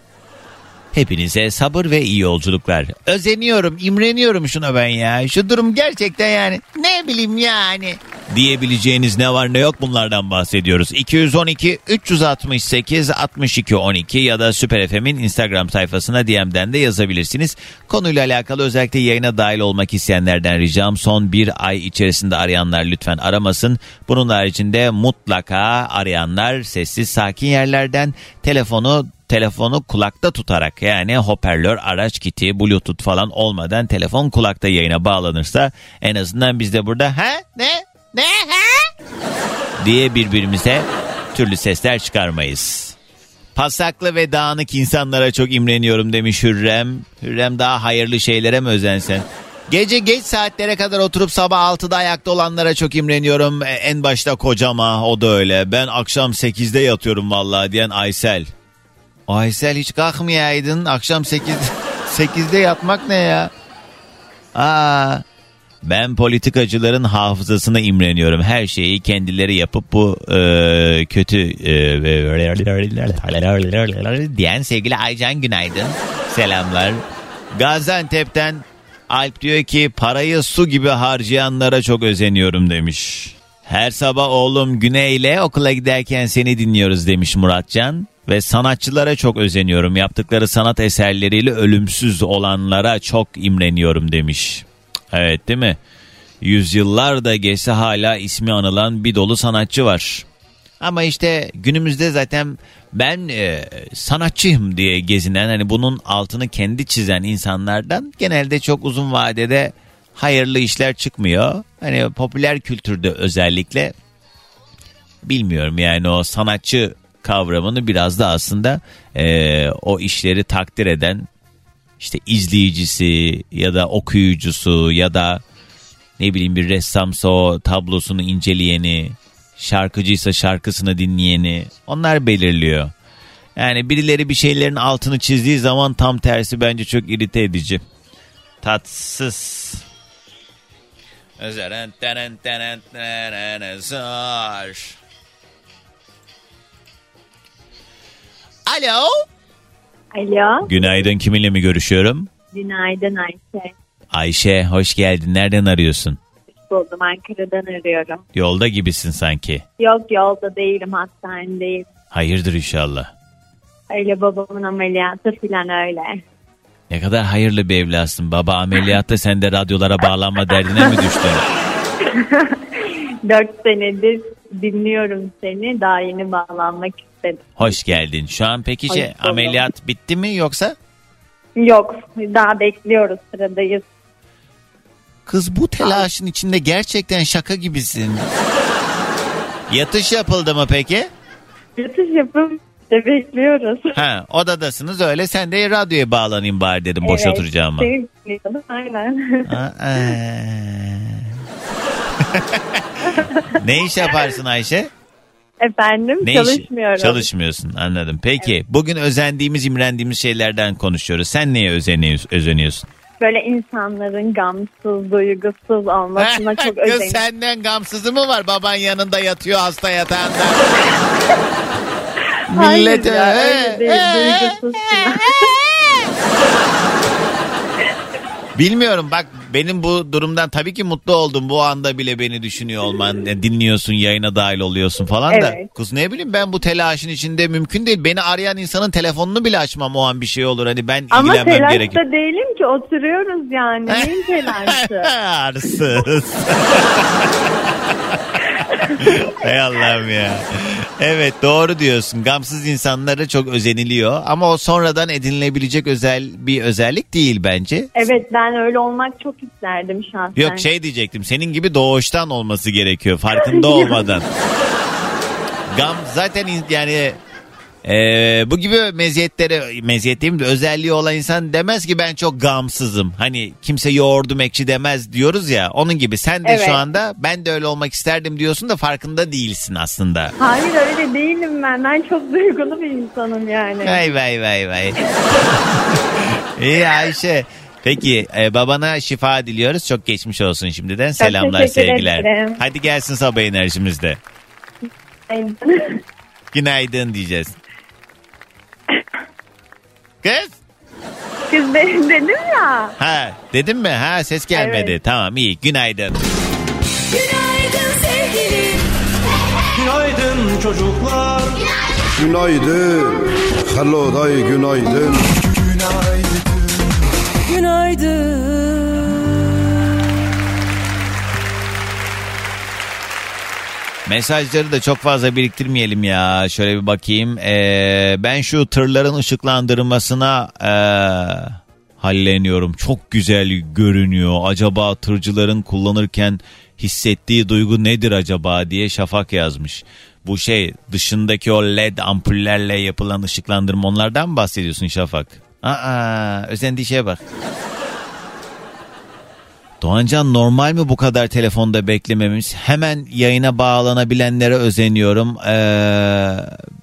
Hepinize sabır ve iyi yolculuklar. Özeniyorum, imreniyorum şuna ben ya. Şu durum gerçekten yani ne bileyim yani. Diyebileceğiniz ne var ne yok bunlardan bahsediyoruz. 212 368 62 12 ya da Süper FM'in Instagram sayfasına DM'den de yazabilirsiniz. Konuyla alakalı özellikle yayına dahil olmak isteyenlerden ricam son bir ay içerisinde arayanlar lütfen aramasın. Bunun haricinde mutlaka arayanlar sessiz sakin yerlerden telefonu telefonu kulakta tutarak yani hoparlör, araç kiti, bluetooth falan olmadan telefon kulakta yayına bağlanırsa en azından biz de burada ha ne ne ha diye birbirimize türlü sesler çıkarmayız. Pasaklı ve dağınık insanlara çok imreniyorum demiş Hürrem. Hürrem daha hayırlı şeylere mi özensen? Gece geç saatlere kadar oturup sabah 6'da ayakta olanlara çok imreniyorum. E, En başta kocama o da öyle. Ben akşam 8'de yatıyorum vallahi diyen Aysel. Aysel hiç kalkmayaydın. Akşam 8 8'de yatmak ne ya? Aa, ben politikacıların hafızasına imreniyorum. Her şeyi kendileri yapıp bu e, kötü e, diyen sevgili Aycan günaydın. Selamlar. Gaziantep'ten Alp diyor ki parayı su gibi harcayanlara çok özeniyorum demiş. Her sabah oğlum Güney'le okula giderken seni dinliyoruz demiş Muratcan. Ve sanatçılara çok özeniyorum. Yaptıkları sanat eserleriyle ölümsüz olanlara çok imreniyorum demiş. Evet değil mi? Yüzyıllar da geçse hala ismi anılan bir dolu sanatçı var. Ama işte günümüzde zaten ben e, sanatçıyım diye gezinen hani bunun altını kendi çizen insanlardan genelde çok uzun vadede hayırlı işler çıkmıyor. Hani popüler kültürde özellikle bilmiyorum yani o sanatçı kavramını biraz da aslında e, o işleri takdir eden işte izleyicisi ya da okuyucusu ya da ne bileyim bir ressamsa o tablosunu inceleyeni, şarkıcıysa şarkısını dinleyeni onlar belirliyor. Yani birileri bir şeylerin altını çizdiği zaman tam tersi bence çok irite edici. Tatsız. Zar. Alo. Alo, Günaydın kiminle mi görüşüyorum? günaydın Ayşe. Ayşe hoş geldin. Nereden arıyorsun? Buldum Ankara'dan arıyorum. Yolda gibisin sanki. Yok yolda değilim, hastanedeyim. Hayırdır inşallah. Öyle babamın ameliyatı falan öyle. Ne kadar hayırlı bir evlatsın. Baba ameliyatta sen de radyolara bağlanma derdine mi düştün? Dört senedir dinliyorum seni. Daha yeni bağlanmak istedim. Hoş geldin. Şu an peki şey, Hoş ameliyat bitti mi yoksa? Yok, daha bekliyoruz, sıradayız. Kız bu telaşın içinde gerçekten şaka gibisin. Yatış yapıldı mı peki? Yatış yapıp de bekliyoruz. Ha odadasınız öyle sen de radyoya bağlanayım bari dedim boş Evet, oturacağıma. dinliyorum, Aynen. Aa. ne iş yaparsın Ayşe? Efendim, Ne iş- çalışmıyorum. Çalışmıyorsun anladım. Peki bugün özendiğimiz imrendiğimiz şeylerden konuşuyoruz. Sen neye özeniyorsun? özeniyorsun? Böyle insanların gamsız, duygusuz olmasına çok Kız özeniyorum. senden gamsızı mı var? Baban yanında yatıyor hasta yatağında. Hayır Millete, ya, "Ee, öyle değil, ee, duygusuz falan. Bilmiyorum bak benim bu durumdan tabii ki mutlu oldum. Bu anda bile beni düşünüyor olman. e, Dinliyorsun yayına dahil oluyorsun falan da. Evet. Kız ne bileyim ben bu telaşın içinde mümkün değil. Beni arayan insanın telefonunu bile açmam o an bir şey olur. Hani ben Ama ilgilenmem telaşta gerekir. değilim ki oturuyoruz yani. Neyin telaşı? Arsız. Hay Allah'ım ya. Evet doğru diyorsun. Gamsız insanlara çok özeniliyor. Ama o sonradan edinilebilecek özel bir özellik değil bence. evet ben öyle olmak çok isterdim şahsen. Yok şey diyecektim. Senin gibi doğuştan olması gerekiyor. Farkında olmadan. Gam zaten yani e, bu gibi meziyetlere meziyet değil mi de özelliği olan insan demez ki ben çok gamsızım. Hani kimse yoğurdum ekşi demez diyoruz ya. Onun gibi sen de Evet. şu anda ben de öyle olmak isterdim diyorsun da farkında değilsin aslında. Hayır öyle değilim ben. Ben çok duygulu bir insanım yani. Vay vay vay vay. İyi Ayşe. Peki e, babana şifa diliyoruz. Çok geçmiş olsun şimdiden. Selamlar teşekkür sevgiler. ederim. Hadi gelsin sabah enerjimizde. Günaydın diyeceğiz. Kız. Kız benim dedim ya. Ha dedim mi? Ha ses gelmedi. Evet. Tamam iyi. Günaydın. Günaydın sevgilim. Günaydın çocuklar. Günaydın. Hello day günaydın. Mesajları da çok fazla biriktirmeyelim ya. Şöyle bir bakayım. Ee, ben şu tırların ışıklandırmasına ee, halleniyorum. Çok güzel görünüyor. Acaba tırcıların kullanırken hissettiği duygu nedir acaba diye Şafak yazmış. Bu şey dışındaki o led ampullerle yapılan ışıklandırma onlardan mı bahsediyorsun Şafak? Aa, özendiği şeye bak. Doğancan normal mi bu kadar telefonda beklememiz? Hemen yayına bağlanabilenlere özeniyorum. Ee,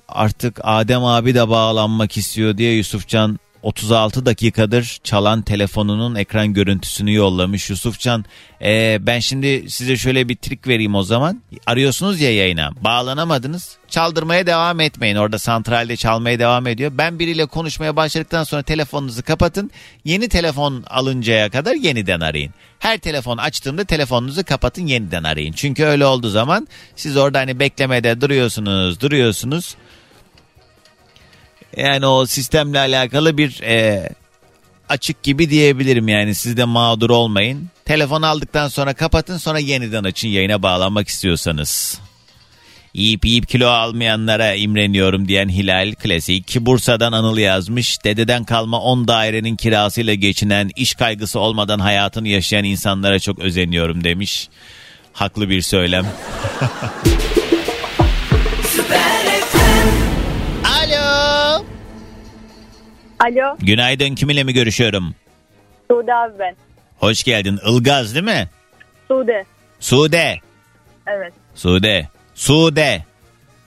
artık Adem abi de bağlanmak istiyor diye Yusufcan 36 dakikadır çalan telefonunun ekran görüntüsünü yollamış. Yusufcan ee, ben şimdi size şöyle bir trik vereyim o zaman. Arıyorsunuz ya yayına bağlanamadınız. Çaldırmaya devam etmeyin. Orada santralde çalmaya devam ediyor. Ben biriyle konuşmaya başladıktan sonra telefonunuzu kapatın. Yeni telefon alıncaya kadar yeniden arayın. Her telefon açtığımda telefonunuzu kapatın yeniden arayın. Çünkü öyle olduğu zaman siz orada hani beklemede duruyorsunuz duruyorsunuz. Yani o sistemle alakalı bir e, açık gibi diyebilirim yani siz de mağdur olmayın. Telefonu aldıktan sonra kapatın sonra yeniden açın yayına bağlanmak istiyorsanız. Yiyip yiyip kilo almayanlara imreniyorum diyen Hilal klasik. Bursa'dan Anıl yazmış. Dededen kalma 10 dairenin kirasıyla geçinen, iş kaygısı olmadan hayatını yaşayan insanlara çok özeniyorum demiş. Haklı bir söylem. Alo Günaydın kiminle mi görüşüyorum? Sude abi ben. Hoş geldin. Ilgaz değil mi? Sude. Sude. Evet. Sude. Sude.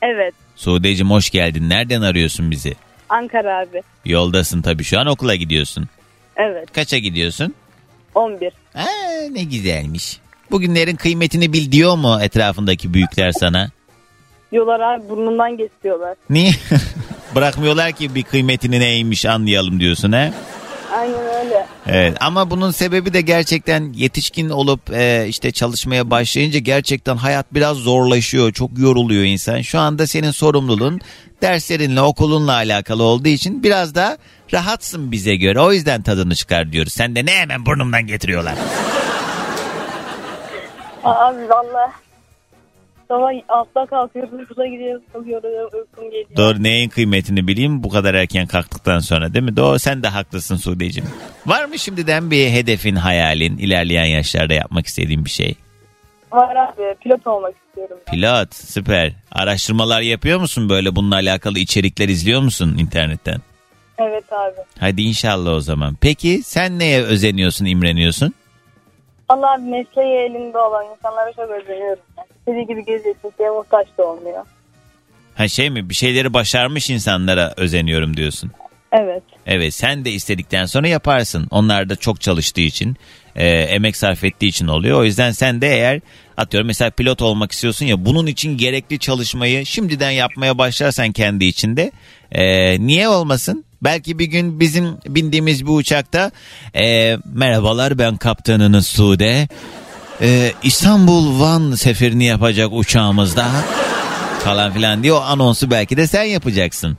Evet. Sude'cim hoş geldin. Nereden arıyorsun bizi? Ankara abi. Yoldasın tabii şu an okula gidiyorsun. Evet. Kaça gidiyorsun? 11. Aa, ne güzelmiş. Bugünlerin kıymetini bil diyor mu etrafındaki büyükler sana? Diyorlar abi burnundan geçiyorlar. Niye? Bırakmıyorlar ki bir kıymetini neymiş anlayalım diyorsun he? Aynen öyle. Evet ama bunun sebebi de gerçekten yetişkin olup e, işte çalışmaya başlayınca gerçekten hayat biraz zorlaşıyor. Çok yoruluyor insan. Şu anda senin sorumluluğun derslerinle okulunla alakalı olduğu için biraz da rahatsın bize göre. O yüzden tadını çıkar diyoruz. Sen de ne hemen burnumdan getiriyorlar. Abi valla. Sabah altta kalkıyorum, uykuza gidiyorum, kalkıyorum, uykum geliyor. Doğru neyin kıymetini bileyim bu kadar erken kalktıktan sonra değil mi? Doğru sen de haklısın Sude'cim. Var mı şimdiden bir hedefin, hayalin, ilerleyen yaşlarda yapmak istediğin bir şey? Var abi, pilot olmak istiyorum. ben. Pilot süper. Araştırmalar yapıyor musun böyle bununla alakalı içerikler izliyor musun internetten? Evet abi. Hadi inşallah o zaman. Peki sen neye özeniyorsun, imreniyorsun? Abi mesleği elinde olan insanlara çok özeniyorum. Yani. İstediği gibi geziyor, kimseye muhtaç da olmuyor. Ha şey mi bir şeyleri başarmış insanlara özeniyorum diyorsun. Evet. Evet sen de istedikten sonra yaparsın. Onlar da çok çalıştığı için, e, emek sarf ettiği için oluyor. O yüzden sen de eğer atıyorum mesela pilot olmak istiyorsun ya bunun için gerekli çalışmayı şimdiden yapmaya başlarsan kendi içinde e, niye olmasın? Belki bir gün bizim bindiğimiz bir uçakta e, merhabalar ben kaptanınız Sude. E, İstanbul Van seferini yapacak uçağımızda falan filan diye o anonsu belki de sen yapacaksın.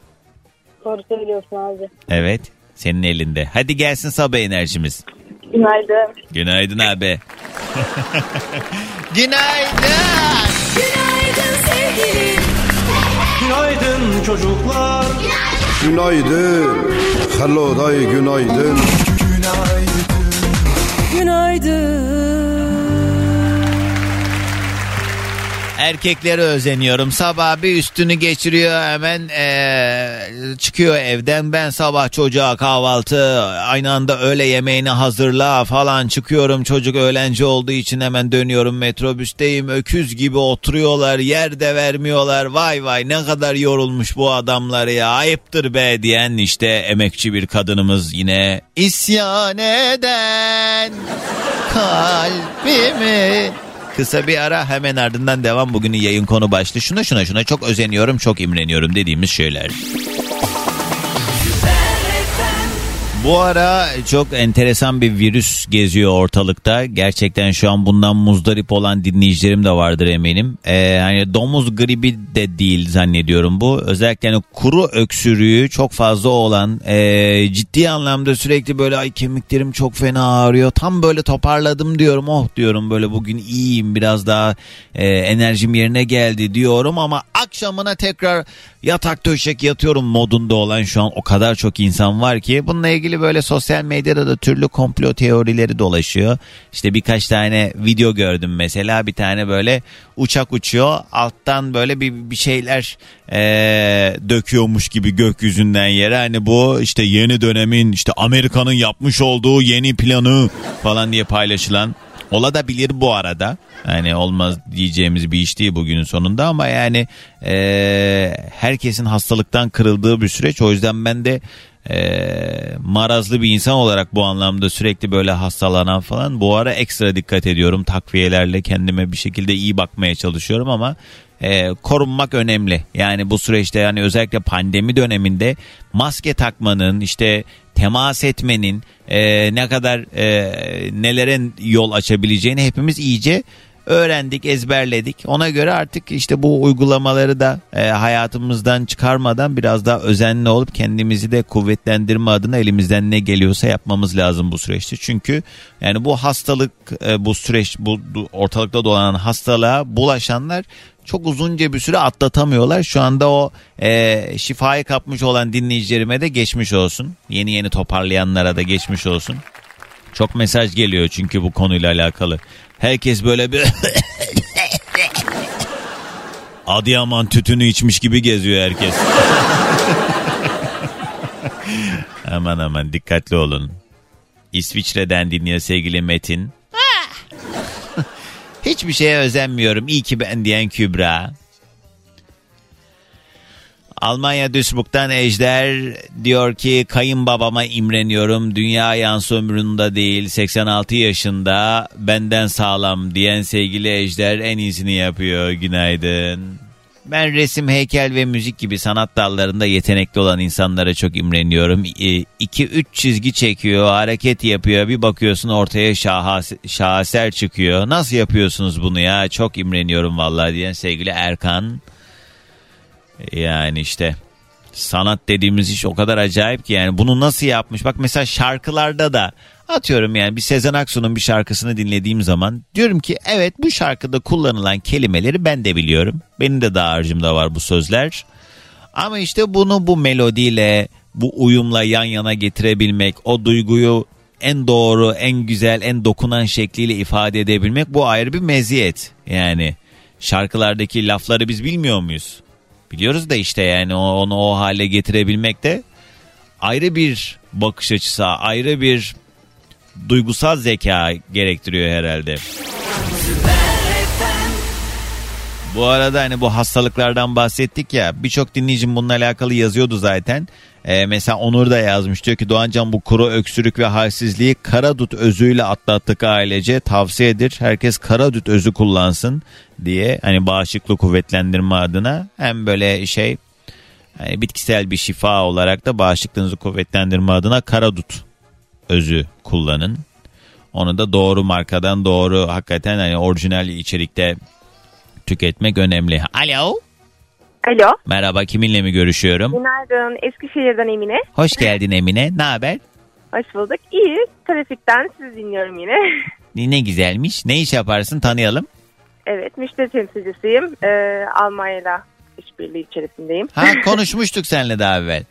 Doğru söylüyorsun abi. Evet senin elinde. Hadi gelsin sabah enerjimiz. Günaydın. Günaydın abi. Günaydın. Günaydın sevgilim. Günaydın çocuklar Günaydın. Hello day günaydın. Erkeklere özeniyorum. Sabah bir üstünü geçiriyor hemen eee, çıkıyor evden. Ben sabah çocuğa kahvaltı aynı anda öğle yemeğini hazırla falan çıkıyorum. Çocuk öğlenci olduğu için hemen dönüyorum metrobüsteyim. Öküz gibi oturuyorlar yer de vermiyorlar. Vay vay ne kadar yorulmuş bu adamlar ya ayıptır be diyen işte emekçi bir kadınımız yine isyan eden kalbimi Kısa bir ara hemen ardından devam bugünün yayın konu başlığı. Şuna şuna şuna çok özeniyorum çok imreniyorum dediğimiz şeyler. Bu ara çok enteresan bir virüs geziyor ortalıkta. Gerçekten şu an bundan muzdarip olan dinleyicilerim de vardır eminim. Ee, hani domuz gribi de değil zannediyorum bu. Özellikle hani kuru öksürüğü çok fazla olan ee, ciddi anlamda sürekli böyle ay kemiklerim çok fena ağrıyor. Tam böyle toparladım diyorum oh diyorum böyle bugün iyiyim biraz daha ee, enerjim yerine geldi diyorum ama akşamına tekrar yatak döşek yatıyorum modunda olan şu an o kadar çok insan var ki bununla ilgili böyle sosyal medyada da türlü komplo teorileri dolaşıyor. İşte birkaç tane video gördüm mesela bir tane böyle uçak uçuyor alttan böyle bir, bir şeyler eee, döküyormuş gibi gökyüzünden yere hani bu işte yeni dönemin işte Amerika'nın yapmış olduğu yeni planı falan diye paylaşılan Ola bilir bu arada. Yani olmaz diyeceğimiz bir iş değil bugünün sonunda ama yani eee, herkesin hastalıktan kırıldığı bir süreç. O yüzden ben de eee, marazlı bir insan olarak bu anlamda sürekli böyle hastalanan falan bu ara ekstra dikkat ediyorum. Takviyelerle kendime bir şekilde iyi bakmaya çalışıyorum ama e, korunmak önemli. Yani bu süreçte yani özellikle pandemi döneminde maske takmanın işte temas etmenin e, ne kadar e, nelere yol açabileceğini hepimiz iyice öğrendik, ezberledik. Ona göre artık işte bu uygulamaları da e, hayatımızdan çıkarmadan biraz daha özenli olup kendimizi de kuvvetlendirme adına elimizden ne geliyorsa yapmamız lazım bu süreçte. Çünkü yani bu hastalık, e, bu süreç, bu ortalıkta dolanan hastalığa bulaşanlar çok uzunca bir süre atlatamıyorlar. Şu anda o e, şifayı kapmış olan dinleyicilerime de geçmiş olsun. Yeni yeni toparlayanlara da geçmiş olsun. Çok mesaj geliyor çünkü bu konuyla alakalı. Herkes böyle bir Adıyaman tütünü içmiş gibi geziyor herkes. aman aman dikkatli olun. İsviçre'den dinliyor sevgili Metin. Hiçbir şeye özenmiyorum. İyi ki ben diyen Kübra. Almanya Duisburg'dan Ejder diyor ki kayınbabama imreniyorum. Dünya yansı ömründe değil 86 yaşında benden sağlam diyen sevgili Ejder en iyisini yapıyor. Günaydın. Ben resim, heykel ve müzik gibi sanat dallarında yetenekli olan insanlara çok imreniyorum. 2-3 çizgi çekiyor, hareket yapıyor. Bir bakıyorsun ortaya şahas şaheser çıkıyor. Nasıl yapıyorsunuz bunu ya? Çok imreniyorum vallahi diyen sevgili Erkan. Yani işte sanat dediğimiz iş o kadar acayip ki yani bunu nasıl yapmış? Bak mesela şarkılarda da atıyorum yani bir Sezen Aksu'nun bir şarkısını dinlediğim zaman diyorum ki evet bu şarkıda kullanılan kelimeleri ben de biliyorum. Benim de dağarcığımda var bu sözler. Ama işte bunu bu melodiyle bu uyumla yan yana getirebilmek o duyguyu en doğru, en güzel, en dokunan şekliyle ifade edebilmek bu ayrı bir meziyet. Yani şarkılardaki lafları biz bilmiyor muyuz? Biliyoruz da işte yani onu o hale getirebilmek de ayrı bir bakış açısı, ayrı bir duygusal zeka gerektiriyor herhalde. Bu arada hani bu hastalıklardan bahsettik ya birçok dinleyicim bununla alakalı yazıyordu zaten. Ee, mesela Onur da yazmış diyor ki Doğancan bu kuru öksürük ve halsizliği karadut özüyle atlattık ailece tavsiyedir. Herkes karadut özü kullansın diye hani bağışıklık kuvvetlendirme adına hem böyle şey hani bitkisel bir şifa olarak da bağışıklığınızı kuvvetlendirme adına karadut özü kullanın. Onu da doğru markadan doğru hakikaten hani orijinal içerikte tüketmek önemli. Alo. Alo. Merhaba kiminle mi görüşüyorum? Günaydın. Eskişehir'den Emine. Hoş geldin Emine. Ne haber? Hoş bulduk. İyi. Trafikten sizi dinliyorum yine. Ne güzelmiş. Ne iş yaparsın tanıyalım. evet. Müşteri temsilcisiyim. Ee, Almanya'yla işbirliği içerisindeyim. Ha konuşmuştuk seninle daha evvel.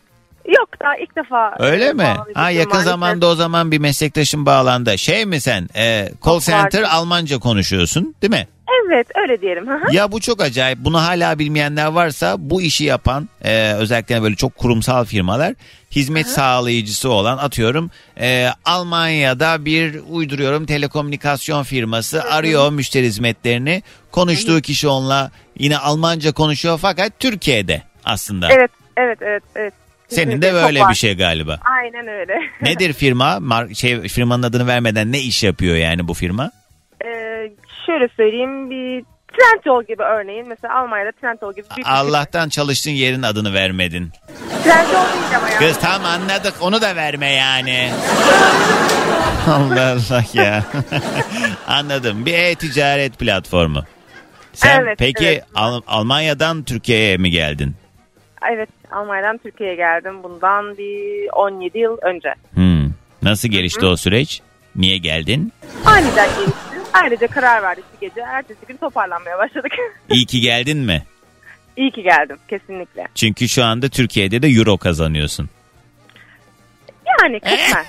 Yok daha ilk defa. Öyle mi? Ha yakın maalesef. zamanda o zaman bir meslektaşın bağlandı. Şey mi sen? E, call center vardı. Almanca konuşuyorsun değil mi? Evet öyle diyelim. Ya bu çok acayip. Bunu hala bilmeyenler varsa bu işi yapan e, özellikle böyle çok kurumsal firmalar hizmet sağlayıcısı olan atıyorum e, Almanya'da bir uyduruyorum telekomünikasyon firması arıyor müşteri hizmetlerini. Konuştuğu kişi onunla yine Almanca konuşuyor fakat Türkiye'de aslında. Evet evet evet. evet. Senin de böyle bir şey galiba. Aynen öyle. Nedir firma? Mar- şey firmanın adını vermeden ne iş yapıyor yani bu firma? Ee, şöyle söyleyeyim bir Trendyol gibi örneğin. Mesela Almanya'da Trendyol gibi bir Allah'tan çalıştığın yerin adını vermedin. Trendyol değil ama ya. Kız tamam anladık onu da verme yani. Allah Allah ya. Anladım. Bir e-ticaret platformu. Sen Evet, peki evet. Al- Almanya'dan Türkiye'ye mi geldin? Evet Almanya'dan Türkiye'ye geldim bundan bir 17 yıl önce. Hmm. Nasıl gelişti o süreç? Niye geldin? Aniden gelişti. Ayrıca karar verdik bir gece. Ertesi gün toparlanmaya başladık. İyi ki geldin mi? İyi ki geldim kesinlikle. Çünkü şu anda Türkiye'de de euro kazanıyorsun. Yani kısmen.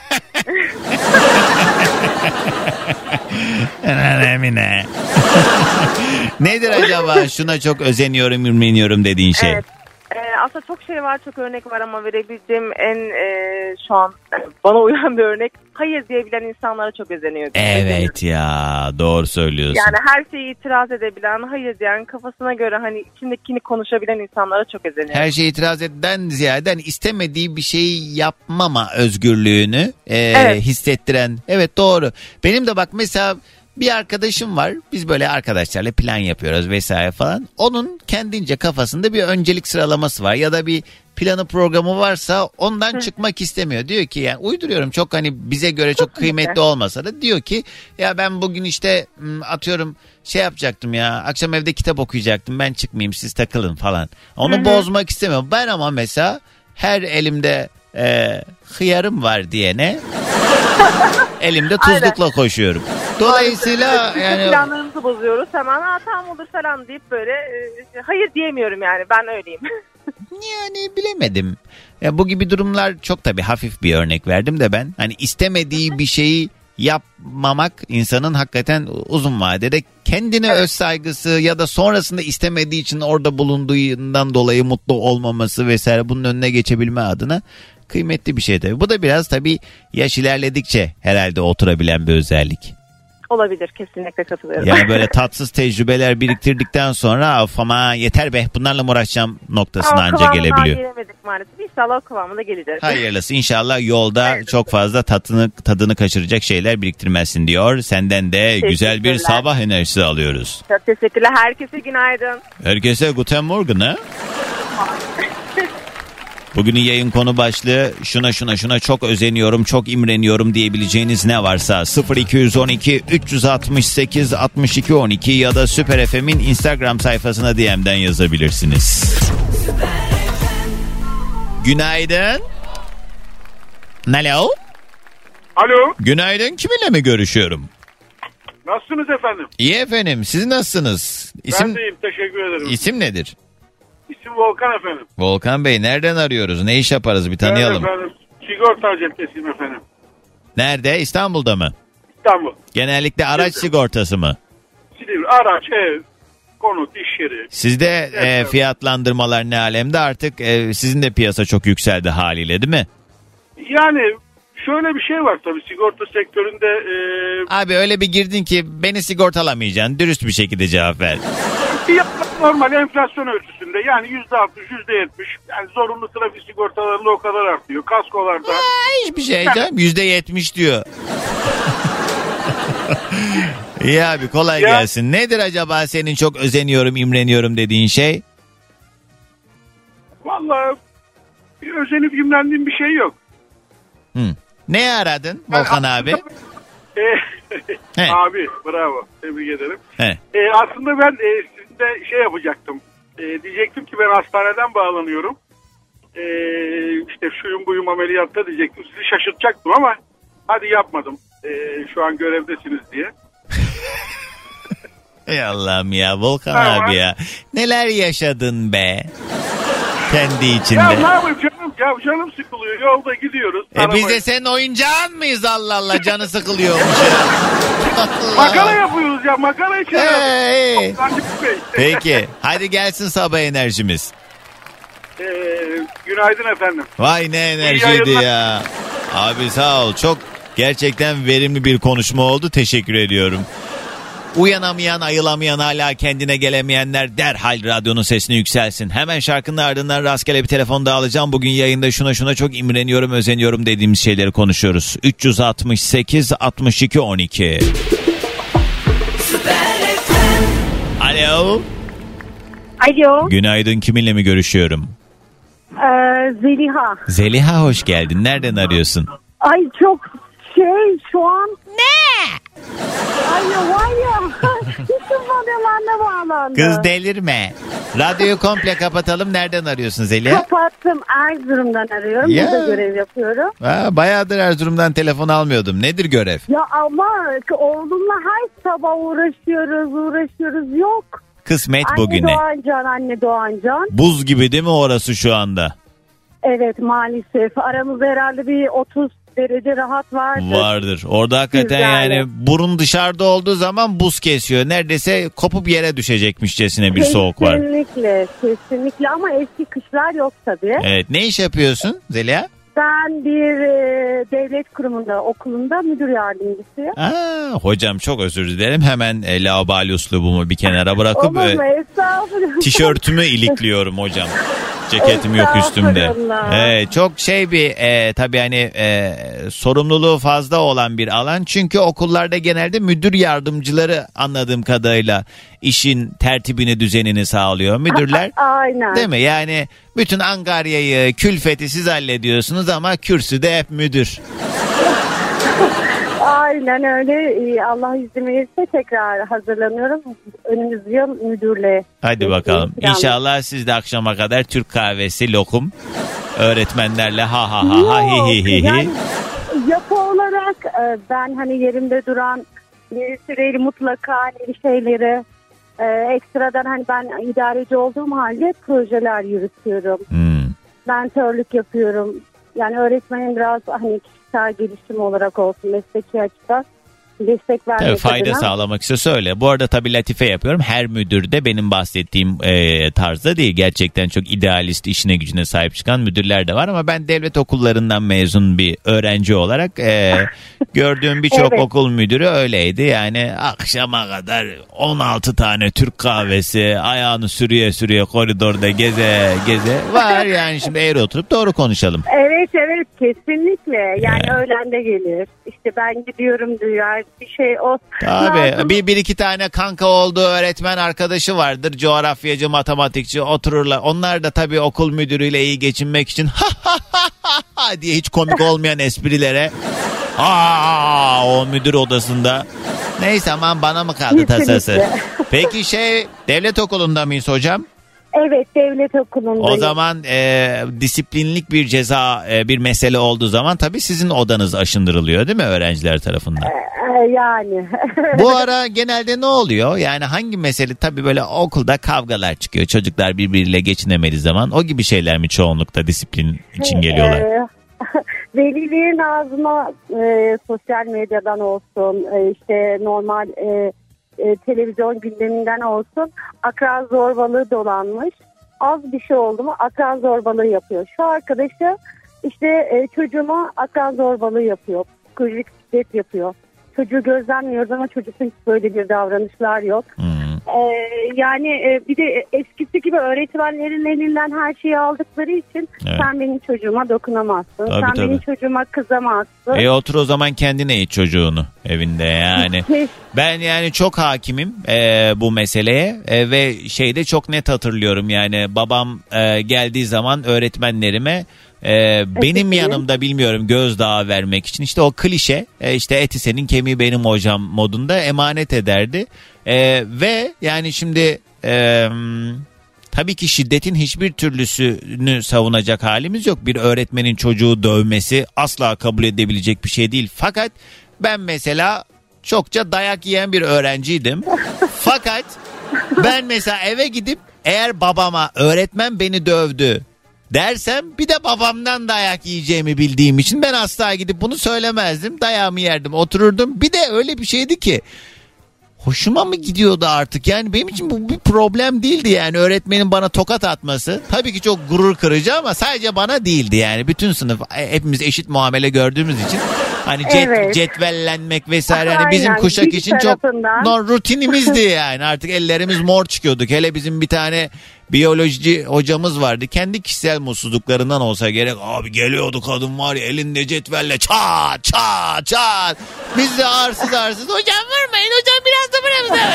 Emine. Nedir acaba şuna çok özeniyorum, ürmeniyorum dediğin şey? Evet. Ee, aslında çok şey var, çok örnek var ama verebileceğim en e, şu an bana uyan bir örnek. Hayır diyebilen insanlara çok özeniyorum. Evet ya doğru söylüyorsun. Yani her şeye itiraz edebilen, hayır diyen, kafasına göre hani içindekini konuşabilen insanlara çok özeniyorum. Her şeye itiraz eden ziyade hani istemediği bir şeyi yapmama özgürlüğünü e, Evet. hissettiren. Evet doğru. Benim de bak mesela bir arkadaşım var. Biz böyle arkadaşlarla plan yapıyoruz vesaire falan. Onun kendince kafasında bir öncelik sıralaması var ya da bir planı programı varsa ondan çıkmak istemiyor. Diyor ki yani uyduruyorum çok hani bize göre çok kıymetli olmasa da diyor ki ya ben bugün işte atıyorum şey yapacaktım ya akşam evde kitap okuyacaktım ben çıkmayayım siz takılın falan. Onu bozmak istemiyorum. Ben ama mesela her elimde e, hıyarım var diyene elimde tuzlukla koşuyorum. Dolayısıyla yani Planlarımızı bozuyoruz hemen ha tamam olur falan deyip böyle e, hayır diyemiyorum yani ben öyleyim. Yani bilemedim. Ya bu gibi durumlar çok tabii hafif bir örnek verdim de ben. Hani istemediği bir şeyi yapmamak insanın hakikaten uzun vadede kendine öz saygısı ya da sonrasında istemediği için orada bulunduğundan dolayı mutlu olmaması vesaire bunun önüne geçebilme adına kıymetli bir şey tabii. Bu da biraz tabii yaş ilerledikçe herhalde oturabilen bir özellik. Olabilir kesinlikle katılıyorum. Yani böyle tatsız tecrübeler biriktirdikten sonra of ama yeter be bunlarla mı uğraşacağım noktasına Ama anca gelebiliyor. gelemedik maalesef. İnşallah o kıvamına geleceğiz. Hayırlısı inşallah yolda çok fazla tadını, tadını kaçıracak şeyler biriktirmezsin diyor. Senden de güzel bir sabah enerjisi alıyoruz. Çok teşekkürler. Herkese günaydın. Herkese guten morgen ha? Bugünün yayın konu başlığı şuna şuna şuna çok özeniyorum, çok imreniyorum diyebileceğiniz ne varsa 0212 368 62 12 ya da Süper FM'in Instagram sayfasına DM'den yazabilirsiniz. Günaydın. Alo. Alo, Günaydın kiminle mi görüşüyorum? nasılsınız efendim? İyi efendim siz nasılsınız? Ben İsim, deyim, teşekkür ederim. isim nedir? İsim Volkan efendim. Volkan Bey nereden arıyoruz? Ne iş yaparız bir tanıyalım. Ben efendim, sigorta acentesiyim efendim. Nerede? İstanbul'da mı? İstanbul. Genellikle araç sigortası mı? Silivri, araç, ev, konut, iş yeri. Sizde e, fiyatlandırmalar ne alemde artık e, sizin de piyasa çok yükseldi haliyle değil mi? Yani şöyle bir şey var tabii sigorta sektöründe e, Abi öyle bir girdin ki beni sigortalamayacaksın. Dürüst bir şekilde cevap ver. Fiyatlar normal enflasyon ölçüsünde yani yüzde altmış, yüzde yetmiş. Yani zorunlu trafik sigortalarında o kadar artıyor. Kaskolarda. Hiçbir şey canım. Yüzde yetmiş diyor. İyi abi kolay Ya- gelsin. Nedir acaba senin çok özeniyorum, imreniyorum dediğin şey? Vallahi bir özenip imrendiğim bir şey yok. Hı. Ne aradın Volkan abi? E, He. abi bravo tebrik ederim. He. E, aslında ben e, sizinle şey yapacaktım. E, diyecektim ki ben hastaneden bağlanıyorum. E, işte şuyum buyum ameliyatta diyecektim. Sizi şaşırtacaktım ama hadi yapmadım. E, şu an görevdesiniz diye. Ey Allah'ım ya Volkan Tamam. abi ya. Neler yaşadın be. Kendi Ya içinde. ne yapayım canım? Ya canım sıkılıyor. Yolda gidiyoruz. E biz de senin oyuncağın mıyız Allah Allah canı sıkılıyormuş ya. Makara yapıyoruz ya makara için. Bey. Peki hadi gelsin sabah enerjimiz. E, günaydın efendim. Vay ne enerjiydi ya. Abi sağ ol çok gerçekten verimli bir konuşma oldu teşekkür ediyorum. Uyanamayan, ayılamayan, hala kendine gelemeyenler derhal radyonun sesini yükselsin. Hemen şarkının ardından rastgele bir telefon daha alacağım. Bugün yayında şuna şuna çok imreniyorum, özeniyorum dediğimiz şeyleri konuşuyoruz. 368 62 12. Alo. Alo. Günaydın kiminle mi görüşüyorum? Ee, Zeliha. Zeliha hoş geldin. Nereden arıyorsun? Ay çok şey şu an. Ne? Ay var ya. Bütün radyolarına bağlandı. Kız delirme. Radyoyu komple kapatalım. Nereden arıyorsun Zeliha? Kapattım. Erzurum'dan arıyorum. Ya. Burada görev yapıyorum. Ha, bayağıdır Erzurum'dan telefon almıyordum. Nedir görev? Ya ama oğlumla her sabah uğraşıyoruz, uğraşıyoruz. Yok. Kısmet Anne bugüne. Doğancan, anne Doğancan. Buz gibi değil mi orası şu anda? Evet maalesef. Aramızda herhalde bir 30 derece rahat vardır. Vardır. Orada hakikaten Güzel. yani burun dışarıda olduğu zaman buz kesiyor. Neredeyse kopup yere düşecekmişçesine bir soğuk var. Kesinlikle, kesinlikle ama eski kışlar yok tabii. Evet. Ne iş yapıyorsun Zeliha? Ben bir e, devlet kurumunda, okulunda müdür yardımcısıyım. Aa, hocam çok özür dilerim. Hemen e, laubali üslubumu bir kenara bırakıp Olur e, mu? Estağfurullah. tişörtümü ilikliyorum hocam. Ceketim yok üstümde. Estağfurullah. Evet, çok şey bir e, tabii hani e, sorumluluğu fazla olan bir alan. Çünkü okullarda genelde müdür yardımcıları anladığım kadarıyla işin tertibini düzenini sağlıyor. Müdürler Aynen. değil mi? Yani bütün angaryayı, külfeti siz hallediyorsunuz ama kürsüde hep müdür. Aynen öyle. Ee, Allah izin verirse tekrar hazırlanıyorum. Önümüz yıl müdürle. Hadi bakalım. İnşallah siz de akşama kadar Türk kahvesi, lokum öğretmenlerle ha ha ha ha hi hi hi hi. Yani yapı olarak e, ben hani yerimde duran bir süreli mutlaka hani şeyleri e, ekstradan hani ben idareci olduğum halde projeler yürütüyorum. Hmm. Mentörlük yapıyorum. Yani öğretmenin biraz hani kişisel gelişim olarak olsun mesleki açıdan destek vermek Tabii fayda adına. sağlamak istiyor söyle. Bu arada tabii latife yapıyorum. Her müdür de benim bahsettiğim e, tarzda değil. Gerçekten çok idealist işine gücüne sahip çıkan müdürler de var ama ben devlet okullarından mezun bir öğrenci olarak e, gördüğüm birçok Evet. okul müdürü öyleydi. Yani akşama kadar 16 tane Türk kahvesi ayağını sürüye sürüye koridorda geze geze var yani şimdi eğri oturup doğru konuşalım. Evet evet kesinlikle. Yani Yani. öğlen de gelir. İşte ben gidiyorum diyor. Bir şey o. Tabii Lazım. bir, bir iki tane kanka olduğu öğretmen arkadaşı vardır. Coğrafyacı, matematikçi otururlar. Onlar da tabii okul müdürüyle iyi geçinmek için ha ha diye hiç komik olmayan esprilere. Aa o müdür odasında. Neyse aman bana mı kaldı tasası? Peki şey devlet okulunda mıyız hocam? Evet devlet okulundayım. O zaman e, disiplinlik bir ceza e, bir mesele olduğu zaman tabii sizin odanız aşındırılıyor değil mi öğrenciler tarafından? Yani. Bu ara genelde ne oluyor? Yani hangi mesele tabii böyle okulda kavgalar çıkıyor. Çocuklar birbiriyle geçinemediği zaman o gibi şeyler mi çoğunlukta disiplin için geliyorlar? Ee, velilerin ağzına e, sosyal medyadan olsun e, işte normal e, e, televizyon gündeminden olsun akran zorbalığı dolanmış. Az bir şey oldu mu akran zorbalığı yapıyor. Şu arkadaşı işte e, çocuğuma akran zorbalığı yapıyor. Psikolojik şiddet yapıyor. Çocuğu gözlemliyoruz ama çocukta hiç böyle bir davranışlar yok. Hmm. Ee, yani e, bir de eskisi gibi öğretmenlerin elinden her şeyi aldıkları için Evet. sen benim çocuğuma dokunamazsın. Tabii, sen tabii. benim çocuğuma kızamazsın. E otur o zaman kendine eğit çocuğunu evinde yani. Ben yani çok hakimim e, bu meseleye e, ve şeyde çok net hatırlıyorum yani babam e, geldiği zaman öğretmenlerime e, benim Peki. yanımda bilmiyorum gözdağı vermek için işte o klişe e, işte eti senin kemiği benim hocam modunda emanet ederdi E, ve yani şimdi e, Tabii ki şiddetin hiçbir türlüsünü savunacak halimiz yok. Bir öğretmenin çocuğu dövmesi asla kabul edebilecek bir şey değil. Fakat ben mesela çokça dayak yiyen bir öğrenciydim. Fakat ben mesela eve gidip eğer babama öğretmen beni dövdü dersem bir de babamdan dayak yiyeceğimi bildiğim için ben asla gidip bunu söylemezdim. Dayağımı yerdim otururdum. Bir de öyle bir şeydi ki hoşuma mı gidiyordu artık? Yani benim için bu bir problem değildi yani öğretmenin bana tokat atması. Tabii ki çok gurur kırıcı ama sadece bana değildi yani. Bütün sınıf e, hepimiz eşit muamele gördüğümüz için hani cet, Evet. cetvellenmek vesaire hani bizim kuşak bir için çok tarafından. no, rutinimizdi yani. Artık ellerimiz mor çıkıyorduk. Hele bizim bir tane biyoloji hocamız vardı. Kendi kişisel mutsuzluklarından olsa gerek. Abi geliyordu kadın var ya elinde cetvelle çat çat çat. Biz de arsız arsız hocam vurmayın hocam biraz da buramıza.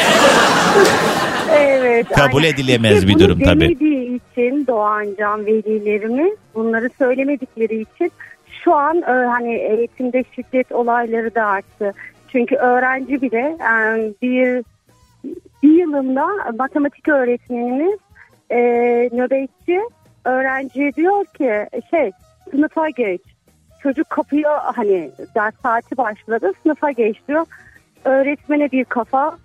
Evet. Kabul aynen. edilemez İşte bir durum tabii. için Doğancan velilerimiz bunları söylemedikleri için şu an e, hani eğitimde şiddet olayları da arttı. Çünkü öğrenci bile e, bir bir yılında matematik öğretmenimiz e, nöbetçi öğrenciye diyor ki şey sınıfa geç. Çocuk kapıya hani ders saati başladı sınıfa geç diyor. Öğretmene bir kafa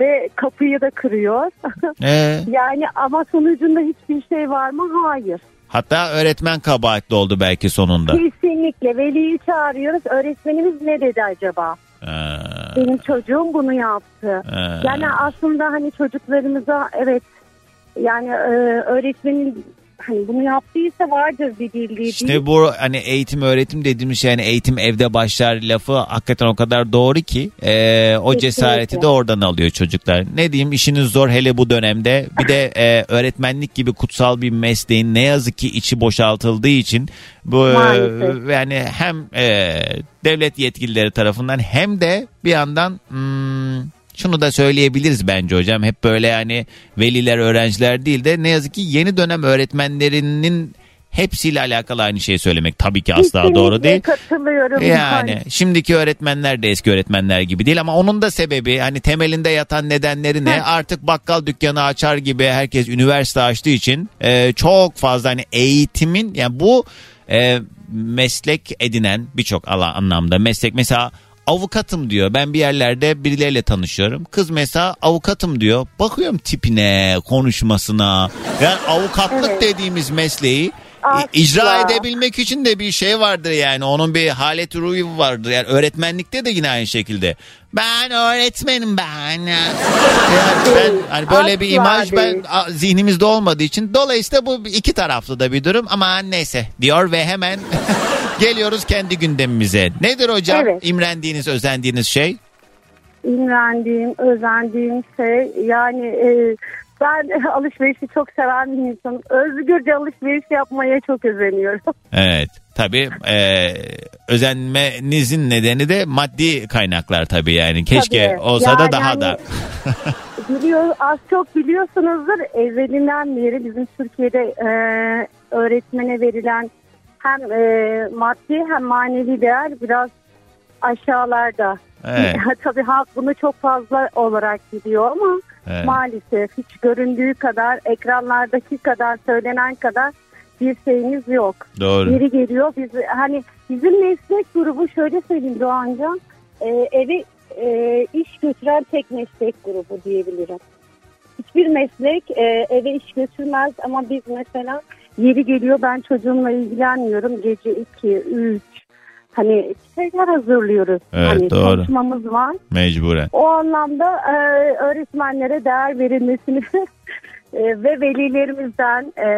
ve kapıyı da kırıyor. Ee, yani ama sonucunda hiçbir şey var mı? Hayır. Hatta öğretmen kabahatli oldu belki sonunda. Kesinlikle veliyi çağırıyoruz. Öğretmenimiz ne dedi acaba? Ee, Benim çocuğum bunu yaptı. ee. Yani aslında hani çocuklarımıza evet yani e, öğretmenin hani bunu yaptıysa vardır bir bildiği değil. İşte bu hani eğitim öğretim dediğimiz şey yani eğitim evde başlar lafı hakikaten o kadar doğru ki e, o cesareti de oradan alıyor çocuklar. Ne diyeyim işiniz zor hele bu dönemde bir de e, öğretmenlik gibi kutsal bir mesleğin ne yazık ki içi boşaltıldığı için bu Maalesef. yani hem e, devlet yetkilileri tarafından hem de bir yandan hmm, şunu da söyleyebiliriz bence hocam. Hep böyle yani veliler öğrenciler değil de ne yazık ki yeni dönem öğretmenlerinin hepsiyle alakalı aynı şeyi söylemek tabii ki asla Kesinlikle doğru değil. katılıyorum. Yani şimdiki öğretmenler de eski öğretmenler gibi değil ama onun da sebebi hani temelinde yatan nedenleri ne? Artık bakkal dükkanı açar gibi herkes üniversite açtığı için e, çok fazla hani eğitimin yani bu e, meslek edinen birçok anlamda meslek mesela avukatım diyor. Ben bir yerlerde birileriyle tanışıyorum. Kız mesela avukatım diyor. Bakıyorum tipine, konuşmasına. Yani avukatlık Evet. dediğimiz mesleği Asla. icra edebilmek için de bir şey vardır yani. Onun bir haleti ruhu vardır. Yani öğretmenlikte de yine aynı şekilde. Ben öğretmenim ben. Yani ben hani böyle bir Asla imaj ben değil. a- zihnimizde olmadığı için dolayısıyla bu iki taraflı da bir durum ama neyse diyor ve hemen geliyoruz kendi gündemimize. Nedir hocam Evet. imrendiğiniz, özendiğiniz şey? İmrendiğim, özendiğim şey yani e, ben alışverişi çok seven bir insanım. Özgürce alışveriş yapmaya çok özeniyorum. Evet. Tabii e, özenmenizin nedeni de maddi kaynaklar tabii yani. Keşke Tabii. olsa da Yani daha hani- da. Biliyor, az çok biliyorsunuzdur evvelinden beri bizim Türkiye'de e, öğretmene verilen hem e, maddi hem manevi değer biraz aşağılarda. Evet. Tabii halk bunu çok fazla olarak biliyor ama Evet. maalesef hiç göründüğü kadar ekranlardaki kadar söylenen kadar bir şeyimiz yok. Doğru. Yeri geliyor biz hani bizim meslek grubu şöyle söyleyeyim Doğancan e, eve e, iş götüren tek meslek grubu diyebilirim. Hiçbir meslek e, eve iş götürmez ama biz mesela yeri geliyor ben çocuğumla ilgilenmiyorum gece 2, 3 hani şeyler hazırlıyoruz. Evet, hani doğru. çalışmamız var. Mecburen. O anlamda e, öğretmenlere değer verilmesini e, ve velilerimizden e,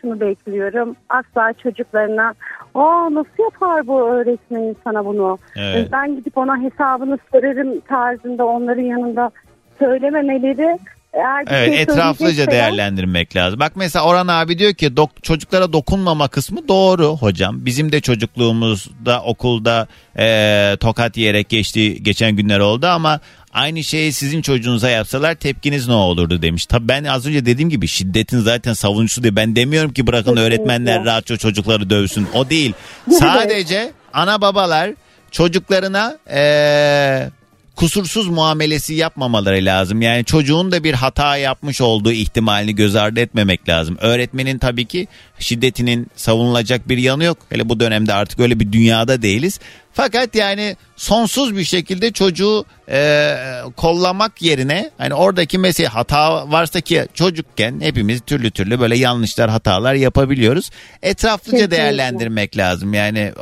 şunu bekliyorum. Asla çocuklarına Aa nasıl yapar bu öğretmenin sana bunu? Evet. E, Ben gidip ona hesabını sorarım tarzında onların yanında söylememeleri. Eğer Evet şey etraflıca değerlendirmek lazım. Bak mesela Orhan abi diyor ki dok- çocuklara dokunmama kısmı doğru hocam. Bizim de çocukluğumuzda okulda e, tokat yiyerek geçti geçen günler oldu ama aynı şeyi sizin çocuğunuza yapsalar tepkiniz ne olurdu demiş. Tabii ben az önce dediğim gibi şiddetin zaten savunucusu değil. Ben demiyorum ki bırakın Kesinlikle. öğretmenler rahatça çocukları dövsün. O değil. Sadece ana babalar çocuklarına e, kusursuz muamelesi yapmamaları lazım. Yani çocuğun da bir hata yapmış olduğu ihtimalini göz ardı etmemek lazım. Öğretmenin tabii ki şiddetinin savunulacak bir yanı yok. Hele bu dönemde artık öyle bir dünyada değiliz. Fakat yani sonsuz bir şekilde çocuğu e, kollamak yerine hani oradaki mesela hata varsa ki çocukken hepimiz türlü türlü böyle yanlışlar hatalar yapabiliyoruz. Etraflıca Kesinlikle. değerlendirmek lazım. Yani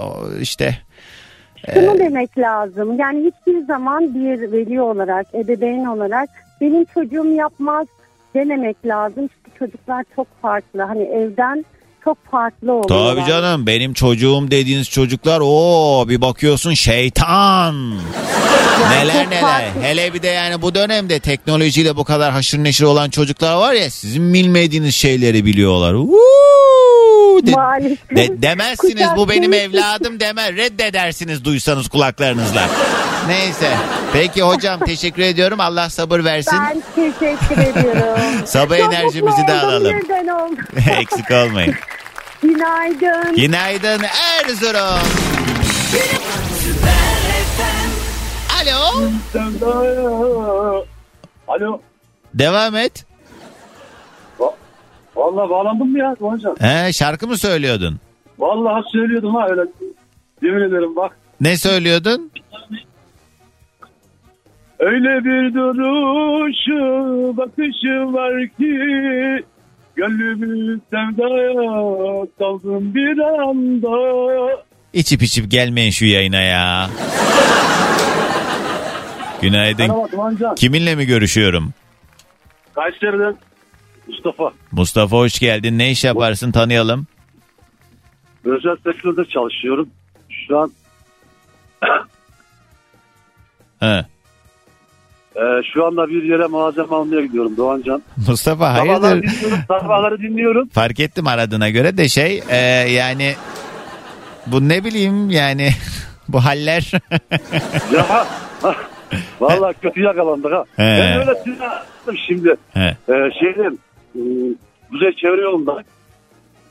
işte Şunu demek lazım. Yani hiçbir zaman bir veli olarak, ebeveyn olarak benim çocuğum yapmaz dememek lazım. Çünkü çocuklar çok farklı. Hani evden çok farklı oluyorlar. Tabii canım benim çocuğum dediğiniz çocuklar o bir bakıyorsun şeytan. neler neler. farklı. Hele bir de yani bu dönemde teknolojiyle bu kadar haşır neşir olan çocuklar var ya sizin bilmediğiniz şeyleri biliyorlar. Uuu! De- Maalesef. de- demezsiniz bu benim Kucak evladım deme reddedersiniz duysanız kulaklarınızla. Neyse. Peki hocam teşekkür ediyorum. Allah sabır versin. Ben teşekkür ediyorum. Sabah Çok enerjimizi de oldum, alalım. birden oldum. Eksik olmayın. Günaydın. Günaydın Erzurum. Alo. Alo. Devam et. Vallahi bağlandım mı ya hocam? He, şarkı mı söylüyordun? Vallahi söylüyordum ha öyle. Yemin ederim bak. Ne söylüyordun? Öyle bir duruşu bakışı var ki Gönlümü sevdaya saldım bir anda İçip içip gelmeyin şu yayına ya. Günaydın. Merhaba Tuğancan. Kiminle mi görüşüyorum? Kayseri'den Mustafa. Mustafa hoş geldin. Ne iş yaparsın tanıyalım. Özel sektörde çalışıyorum. Şu an He. E, şu anda bir yere malzeme almaya gidiyorum Doğancan. Mustafa Sabahları hayırdır? dinliyorum. Sabahları dinliyorum. Fark ettim aradığına göre de şey e, yani bu ne bileyim yani bu haller. Ya Vallahi kötü yakalandık ha. He. Ben öyle sinirlendim şimdi. He. E, şeyden e, Kuzey Çevre Yolu'nda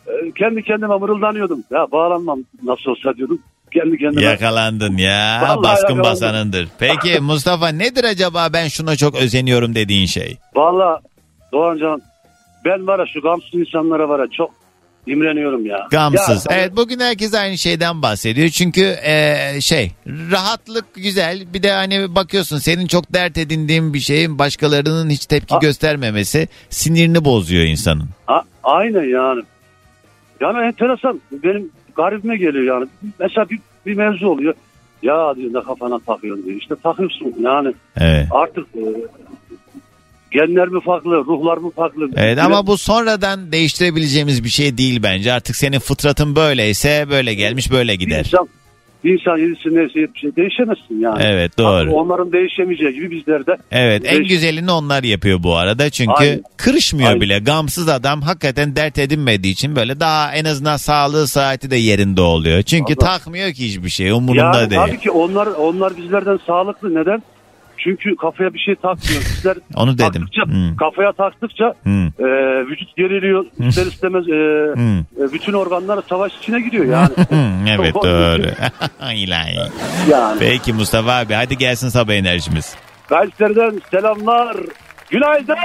e, kendi kendime mırıldanıyordum. Ya bağlanmam nasıl olsa diyordum. Kendi kendime. Yakalandın ya. Vallahi Baskın yakalandım. basanındır. Peki Mustafa nedir acaba ben şuna çok özeniyorum dediğin şey? Valla Doğancan ben var ya şu gamsız insanlara var ya çok imreniyorum ya. Gamsız. Ya, evet bugün herkes aynı şeyden bahsediyor. Çünkü e, şey rahatlık güzel. Bir de hani bakıyorsun senin çok dert edindiğin bir şeyin başkalarının hiç tepki A- göstermemesi sinirini bozuyor insanın. A- aynen yani. Yani enteresan. Benim garibime geliyor yani. Mesela bir, bir mevzu oluyor. Ya diyor ne kafana takıyorsun diyor. İşte takıyorsun yani. Evet. Artık e, genler mi farklı, ruhlar mı farklı? Evet ama bu sonradan değiştirebileceğimiz bir şey değil bence. Artık senin fıtratın böyleyse böyle gelmiş böyle gider. insan, bir insan yedisi neyse şey değişemezsin yani. Evet doğru. Onların değişemeyeceği gibi bizler de Evet en Değiş- güzelini onlar yapıyor bu arada. Çünkü Aynen. kırışmıyor Aynen. bile. Gamsız adam hakikaten dert edinmediği için böyle daha en azından sağlığı saati de yerinde oluyor. Çünkü Allah. takmıyor ki hiçbir şey umurunda yani değil. tabii ki onlar onlar bizlerden sağlıklı. Neden? Çünkü kafaya bir şey takmıyor. Bizler Onu dedim. taktıkça, Hmm. kafaya taktıkça Hmm. e, vücut geriliyor. İster istemez e, Hmm. e, bütün organlar savaş içine giriyor yani. Hmm, evet doğru. İlahi. yani. Peki Mustafa abi hadi gelsin sabah enerjimiz. Kayseri'den selamlar. Günaydın.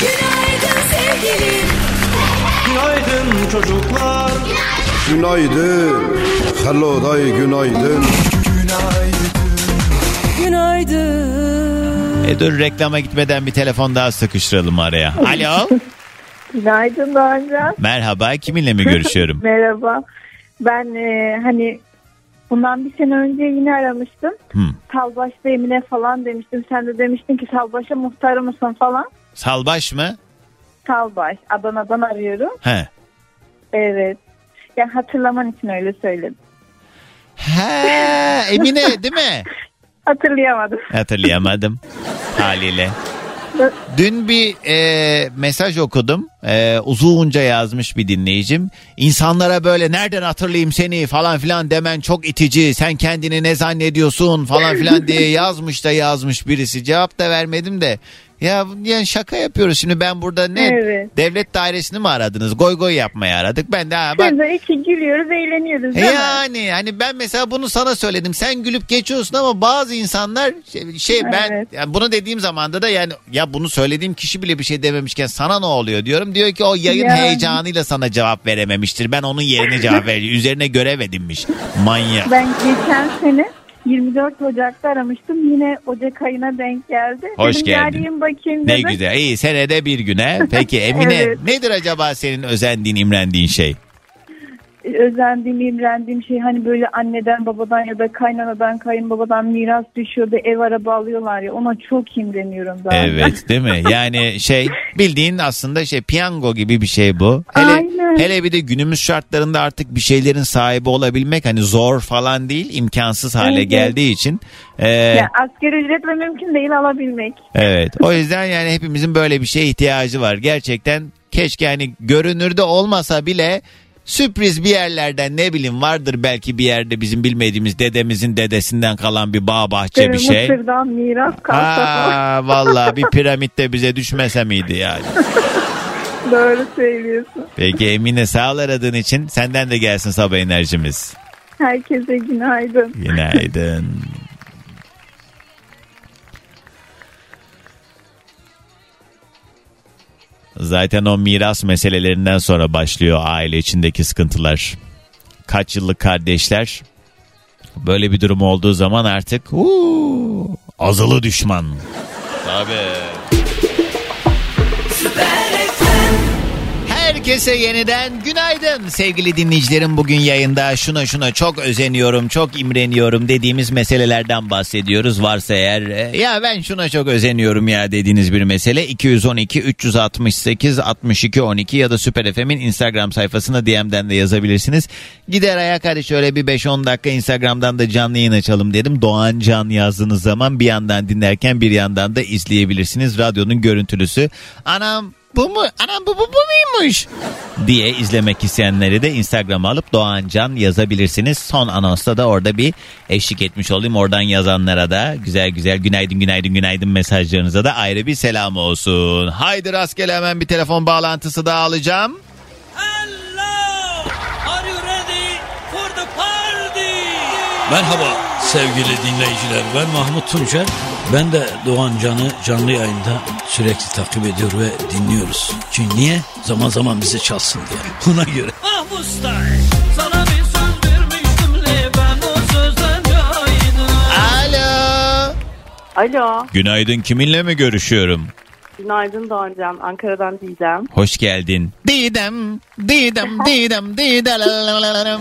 Günaydın sevgilim. Günaydın çocuklar. Günaydın. Hello day günaydın. Günaydın. E dur reklama gitmeden bir telefon daha sıkıştıralım araya. Alo. Günaydın Doğancan. Merhaba kiminle mi görüşüyorum? Merhaba. Ben e, hani bundan bir sene önce yine aramıştım. Hmm. Salbaş'ta Emine falan demiştim. Sen de demiştin ki Salbaş'a muhtar mısın falan. Salbaş mı? Salbaş. Adana'dan arıyorum. He. Evet. Ya hatırlaman için öyle söyledim. He Emine değil mi? Hatırlayamadım. Hatırlayamadım haliyle. Dün bir e, mesaj okudum. E, uzunca yazmış bir dinleyicim. İnsanlara böyle nereden hatırlayayım seni falan filan demen çok itici. Sen kendini ne zannediyorsun falan filan diye yazmış da yazmış birisi. Cevap da vermedim de. Ya yani şaka yapıyoruz şimdi ben burada ne Evet. devlet dairesini mi aradınız? Goy goy yapmaya aradık. Ben de ha, bak Biz de iki gülüyoruz, eğleniyoruz değil mi? yani hani ben mesela bunu sana söyledim. Sen gülüp geçiyorsun ama bazı insanlar şey, şey ben Evet. yani bunu dediğim zamanda da yani ya bunu söylediğim kişi bile bir şey dememişken sana ne oluyor diyorum. Diyor ki o yayın Yani. heyecanıyla sana cevap verememiştir. Ben onun yerine cevap vereceğim. Üzerine görev edinmiş. Manyak. Ben geçen sene 24 Ocak'ta aramıştım. Yine Ocak ayına denk geldi. Hoş Dedim, geldin. arayayım bakayım Ne dedim. güzel. İyi senede bir güne. Peki Emine Evet. nedir acaba senin özendiğin, imrendiğin şey? Özendiğim, imrendiğim şey hani böyle anneden, babadan ya da kaynanadan, kayınbabadan miras düşüyor da ev araba alıyorlar ya. Ona çok imreniyorum zaten. Evet değil mi? Yani şey bildiğin aslında şey piyango gibi bir şey bu. Hele, Aynen. hele bir de günümüz şartlarında artık bir şeylerin sahibi olabilmek hani zor falan değil imkansız hale Evet. geldiği için. e, Ya asgari ücretle mümkün değil alabilmek. evet o yüzden yani hepimizin böyle bir şeye ihtiyacı var. Gerçekten keşke hani görünürde olmasa bile sürpriz bir yerlerden ne bileyim vardır belki bir yerde bizim bilmediğimiz dedemizin dedesinden kalan bir bağ bahçe bir şey. Mısır'dan miras kalsa Aa, vallahi bir piramit de bize düşmese miydi yani? Doğru söylüyorsun. Peki Emine sağ ol aradığın için senden de gelsin sabah enerjimiz. Herkese günaydın. Günaydın. Zaten o miras meselelerinden sonra başlıyor aile içindeki sıkıntılar. Kaç yıllık kardeşler böyle bir durum olduğu zaman artık uuu, azılı düşman. Tabii. Herkese yeniden günaydın sevgili dinleyicilerim. Bugün yayında şuna şuna çok özeniyorum, çok imreniyorum dediğimiz meselelerden bahsediyoruz. Varsa eğer e, ya ben şuna çok özeniyorum ya dediğiniz bir mesele 212 368 62 12 ya da Süper FM'in Instagram sayfasına DM'den de yazabilirsiniz. Gider ayak hadi şöyle bir 5-10 dakika Instagram'dan da canlı yayın açalım dedim. Doğan Can yazdığınız zaman bir yandan dinlerken bir yandan da izleyebilirsiniz. Radyonun görüntülüsü. Anam bu mu? Anam bu, bu, bu muymuş? diye izlemek isteyenleri de Instagram'a alıp Doğan Can yazabilirsiniz. Son anonsta da orada bir eşlik etmiş olayım. Oradan yazanlara da güzel güzel günaydın günaydın günaydın mesajlarınıza da ayrı bir selam olsun. Haydi rastgele hemen bir telefon bağlantısı daha alacağım. Are you ready for the party? Merhaba sevgili dinleyiciler. Ben Mahmut Tuncer. Ben de Doğan Can'ı canlı yayında sürekli takip ediyor ve dinliyoruz. Çünkü niye? Zaman zaman bizi çalsın diye. Buna göre. Ah Mustay, sana bir söz vermiştim le ben o sözden caydım. Alo. Alo. Günaydın kiminle mi görüşüyorum? Günaydın Doğancan. Ankara'dan diyeceğim. Hoş geldin. Didem, Didem, Didem, Didem.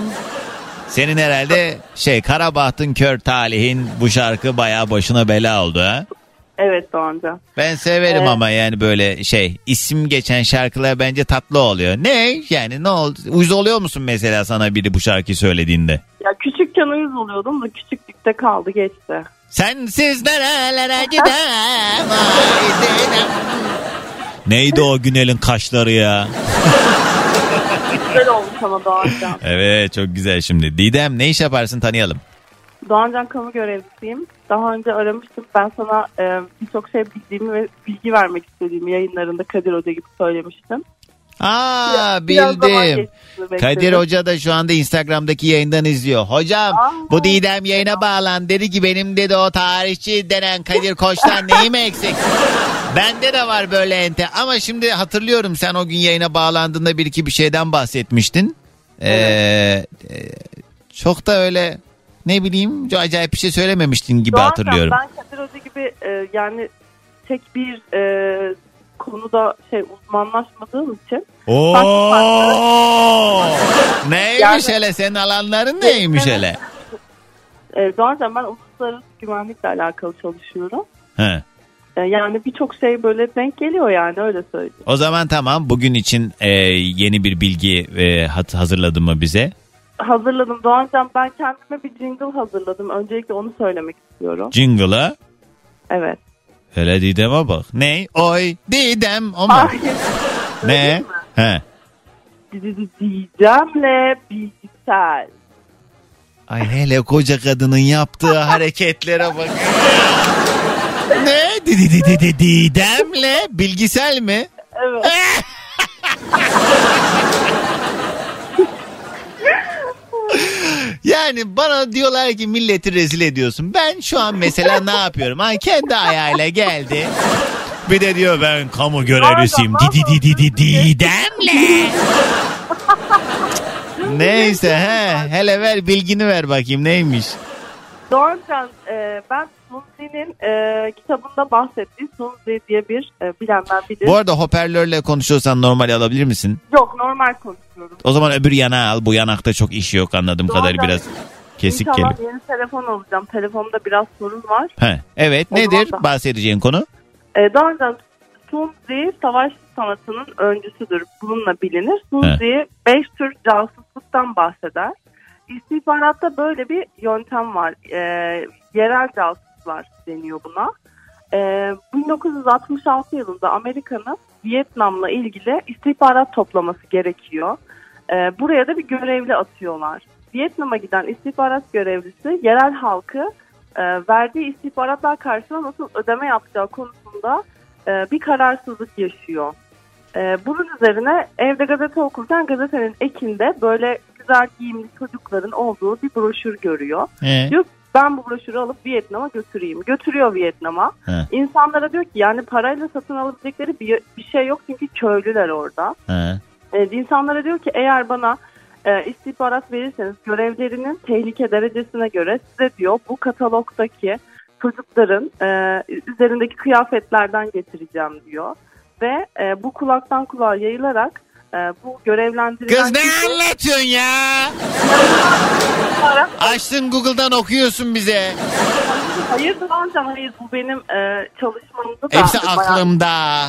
Senin herhalde şey Karabahtın kör talihin bu şarkı bayağı başına bela oldu ha? Evet Doğancan. Ben severim Evet. ama yani böyle şey isim geçen şarkılar bence tatlı oluyor. Ne? Yani ne oldu? Uyuz oluyor musun mesela sana biri bu şarkıyı söylediğinde? Ya küçükken uyuz oluyordum da küçüklükte kaldı geçti. Sensiz nerelere gidem. Neydi o Günel'in kaşları ya? Güzel olmuş ama Doğancan. Evet çok güzel şimdi. Didem ne iş yaparsın tanıyalım. Doğancan kamu görevlisiyim. Daha önce aramıştım. Ben sana e, birçok şey bildiğimi ve bilgi vermek istediğimi yayınlarında Kadir Hoca gibi söylemiştim. Aa Biraz bildim. Kadir Hoca da şu anda Instagram'daki yayından izliyor. Hocam Aa. bu Didem yayına bağlan dedi ki benim dedi o tarihçi denen Kadir Koç'tan neyim eksik? Bende de var böyle ente ama şimdi hatırlıyorum sen o gün yayına bağlandığında bir iki bir şeyden bahsetmiştin. Ee, e, çok da öyle ne bileyim acayip bir şey söylememiştin gibi Doğancan, hatırlıyorum. Ben Kadir Hoca gibi e, yani tek bir e, konuda şey uzmanlaşmadığım için Oo! Neymiş Yani- hele senin alanların neymiş hele? e, Doğancan ben uluslararası güvenlikle alakalı çalışıyorum. He. E, yani birçok şey böyle denk geliyor yani öyle söyleyeyim. O zaman tamam bugün için e, yeni bir bilgi e, hazırladın mı bize? Hazırladım Doğancan ben kendime bir jingle hazırladım. Öncelikle onu söylemek istiyorum. Jingle'a Evet. hele Didem'e bak. Ne? Oy Didem o mu? Ne? He. Diyeceğimle bilgisayar. Ay hele koca kadının yaptığı hareketlere bak. ne? Di di di di di Didem'le bilgisel mi? Evet. Yani bana diyorlar ki milleti rezil ediyorsun. Ben şu an mesela ne yapıyorum? Ha kendi ayağıyla geldi. Bir de diyor ben kamu görevlisiyim. Di di di di di Didem'le. Neyse he hele ver bilgini ver bakayım neymiş. Doğancan e, ben Sunzi'nin e, kitabında bahsettiği Sunzi diye bir e, bilenler bilir. Bu arada hoparlörle konuşuyorsan normal alabilir misin? Yok normal konuşuyorum. O zaman öbür yana al. Bu yanakta çok iş yok anladığım Doğru, kadarıyla biraz kesik İnşallah geliyor. yeni telefon alacağım. Telefonda biraz sorun var. He, evet O nedir da- bahsedeceğin konu? E, Doğancan Sunzi savaş sanatının öncüsüdür. Bununla bilinir. Sunzi beş tür casusluktan bahseder. İstihbaratta böyle bir yöntem var. E, yerel casuslar deniyor buna. E, 1966 yılında Amerika'nın Vietnam'la ilgili istihbarat toplaması gerekiyor. E, buraya da bir görevli atıyorlar. Vietnam'a giden istihbarat görevlisi yerel halkı e, verdiği istihbaratlar karşılığında nasıl ödeme yapacağı konusunda e, bir kararsızlık yaşıyor. E, bunun üzerine evde gazete okurken gazetenin ekinde böyle güzel giyimli çocukların olduğu bir broşür görüyor. He. Diyor ben bu broşürü alıp Vietnam'a götüreyim. Götürüyor Vietnam'a. He. İnsanlara diyor ki yani parayla satın alabilecekleri bir, bir şey yok çünkü köylüler orada. He. E, insanlara diyor ki eğer bana e, istihbarat verirseniz görevlerinin tehlike derecesine göre size diyor bu katalogdaki çocukların e, üzerindeki kıyafetlerden getireceğim diyor. Ve e, bu kulaktan kulağa yayılarak e, bu görevlendirilen... Kız ne anlatıyorsun ya? Açtın Google'dan okuyorsun bize. Hayır Doğancan hayır bu benim e, çalışmamda da. Hepsi bayağı- aklımda.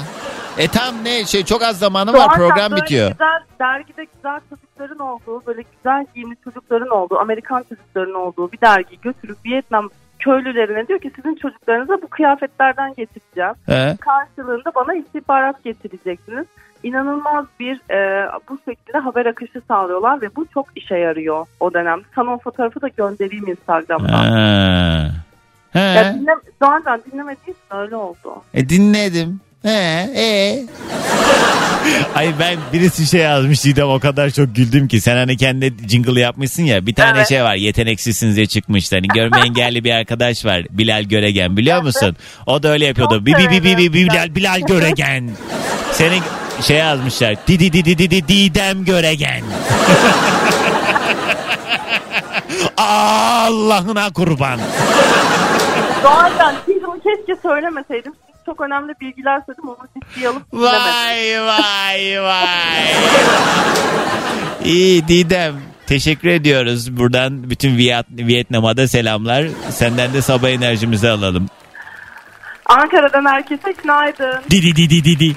E tam ne şey çok az zamanı var program bitiyor. Güzel, dergide güzel çocukların olduğu, böyle güzel giyimli çocukların olduğu, Amerikan çocukların olduğu bir dergi götürüp Vietnam köylülerine diyor ki sizin çocuklarınıza bu kıyafetlerden getireceğim. He. Karşılığında bana istihbarat getireceksiniz. İnanılmaz bir e, bu şekilde haber akışı sağlıyorlar ve bu çok işe yarıyor o dönem. Sana o fotoğrafı da göndereyim Instagram'dan. Ha. He. Ya dinle, dinlemediysen öyle oldu. E dinledim. He, e. Ay ben birisi şey yazmış Didem o kadar çok güldüm ki sen hani kendi jingle yapmışsın ya bir tane Evet. şey var yeteneksizsiniz diye çıkmıştı hani görme engelli bir arkadaş var Bilal Göregen biliyor musun? O da öyle yapıyordu. Bi bi bi bi bi Bilal Bilal Göregen. Senin şey yazmışlar. Didi didi didi Didem Göregen. Allah'ına kurban. Bunu keşke söylemeseydim. Çok önemli bilgiler söyledim onu ciddiye alıp. Vay vay vay. İyi Didem. Teşekkür ediyoruz. Buradan bütün Viyet Vietnam'a da selamlar. Senden de sabah enerjimizi alalım. Ankara'dan herkese günaydın. Didi didi didi.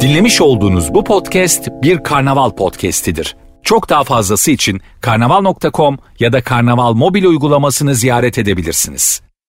Dinlemiş olduğunuz bu podcast bir karnaval podcastidir. Çok daha fazlası için karnaval.com ya da karnaval mobil uygulamasını ziyaret edebilirsiniz.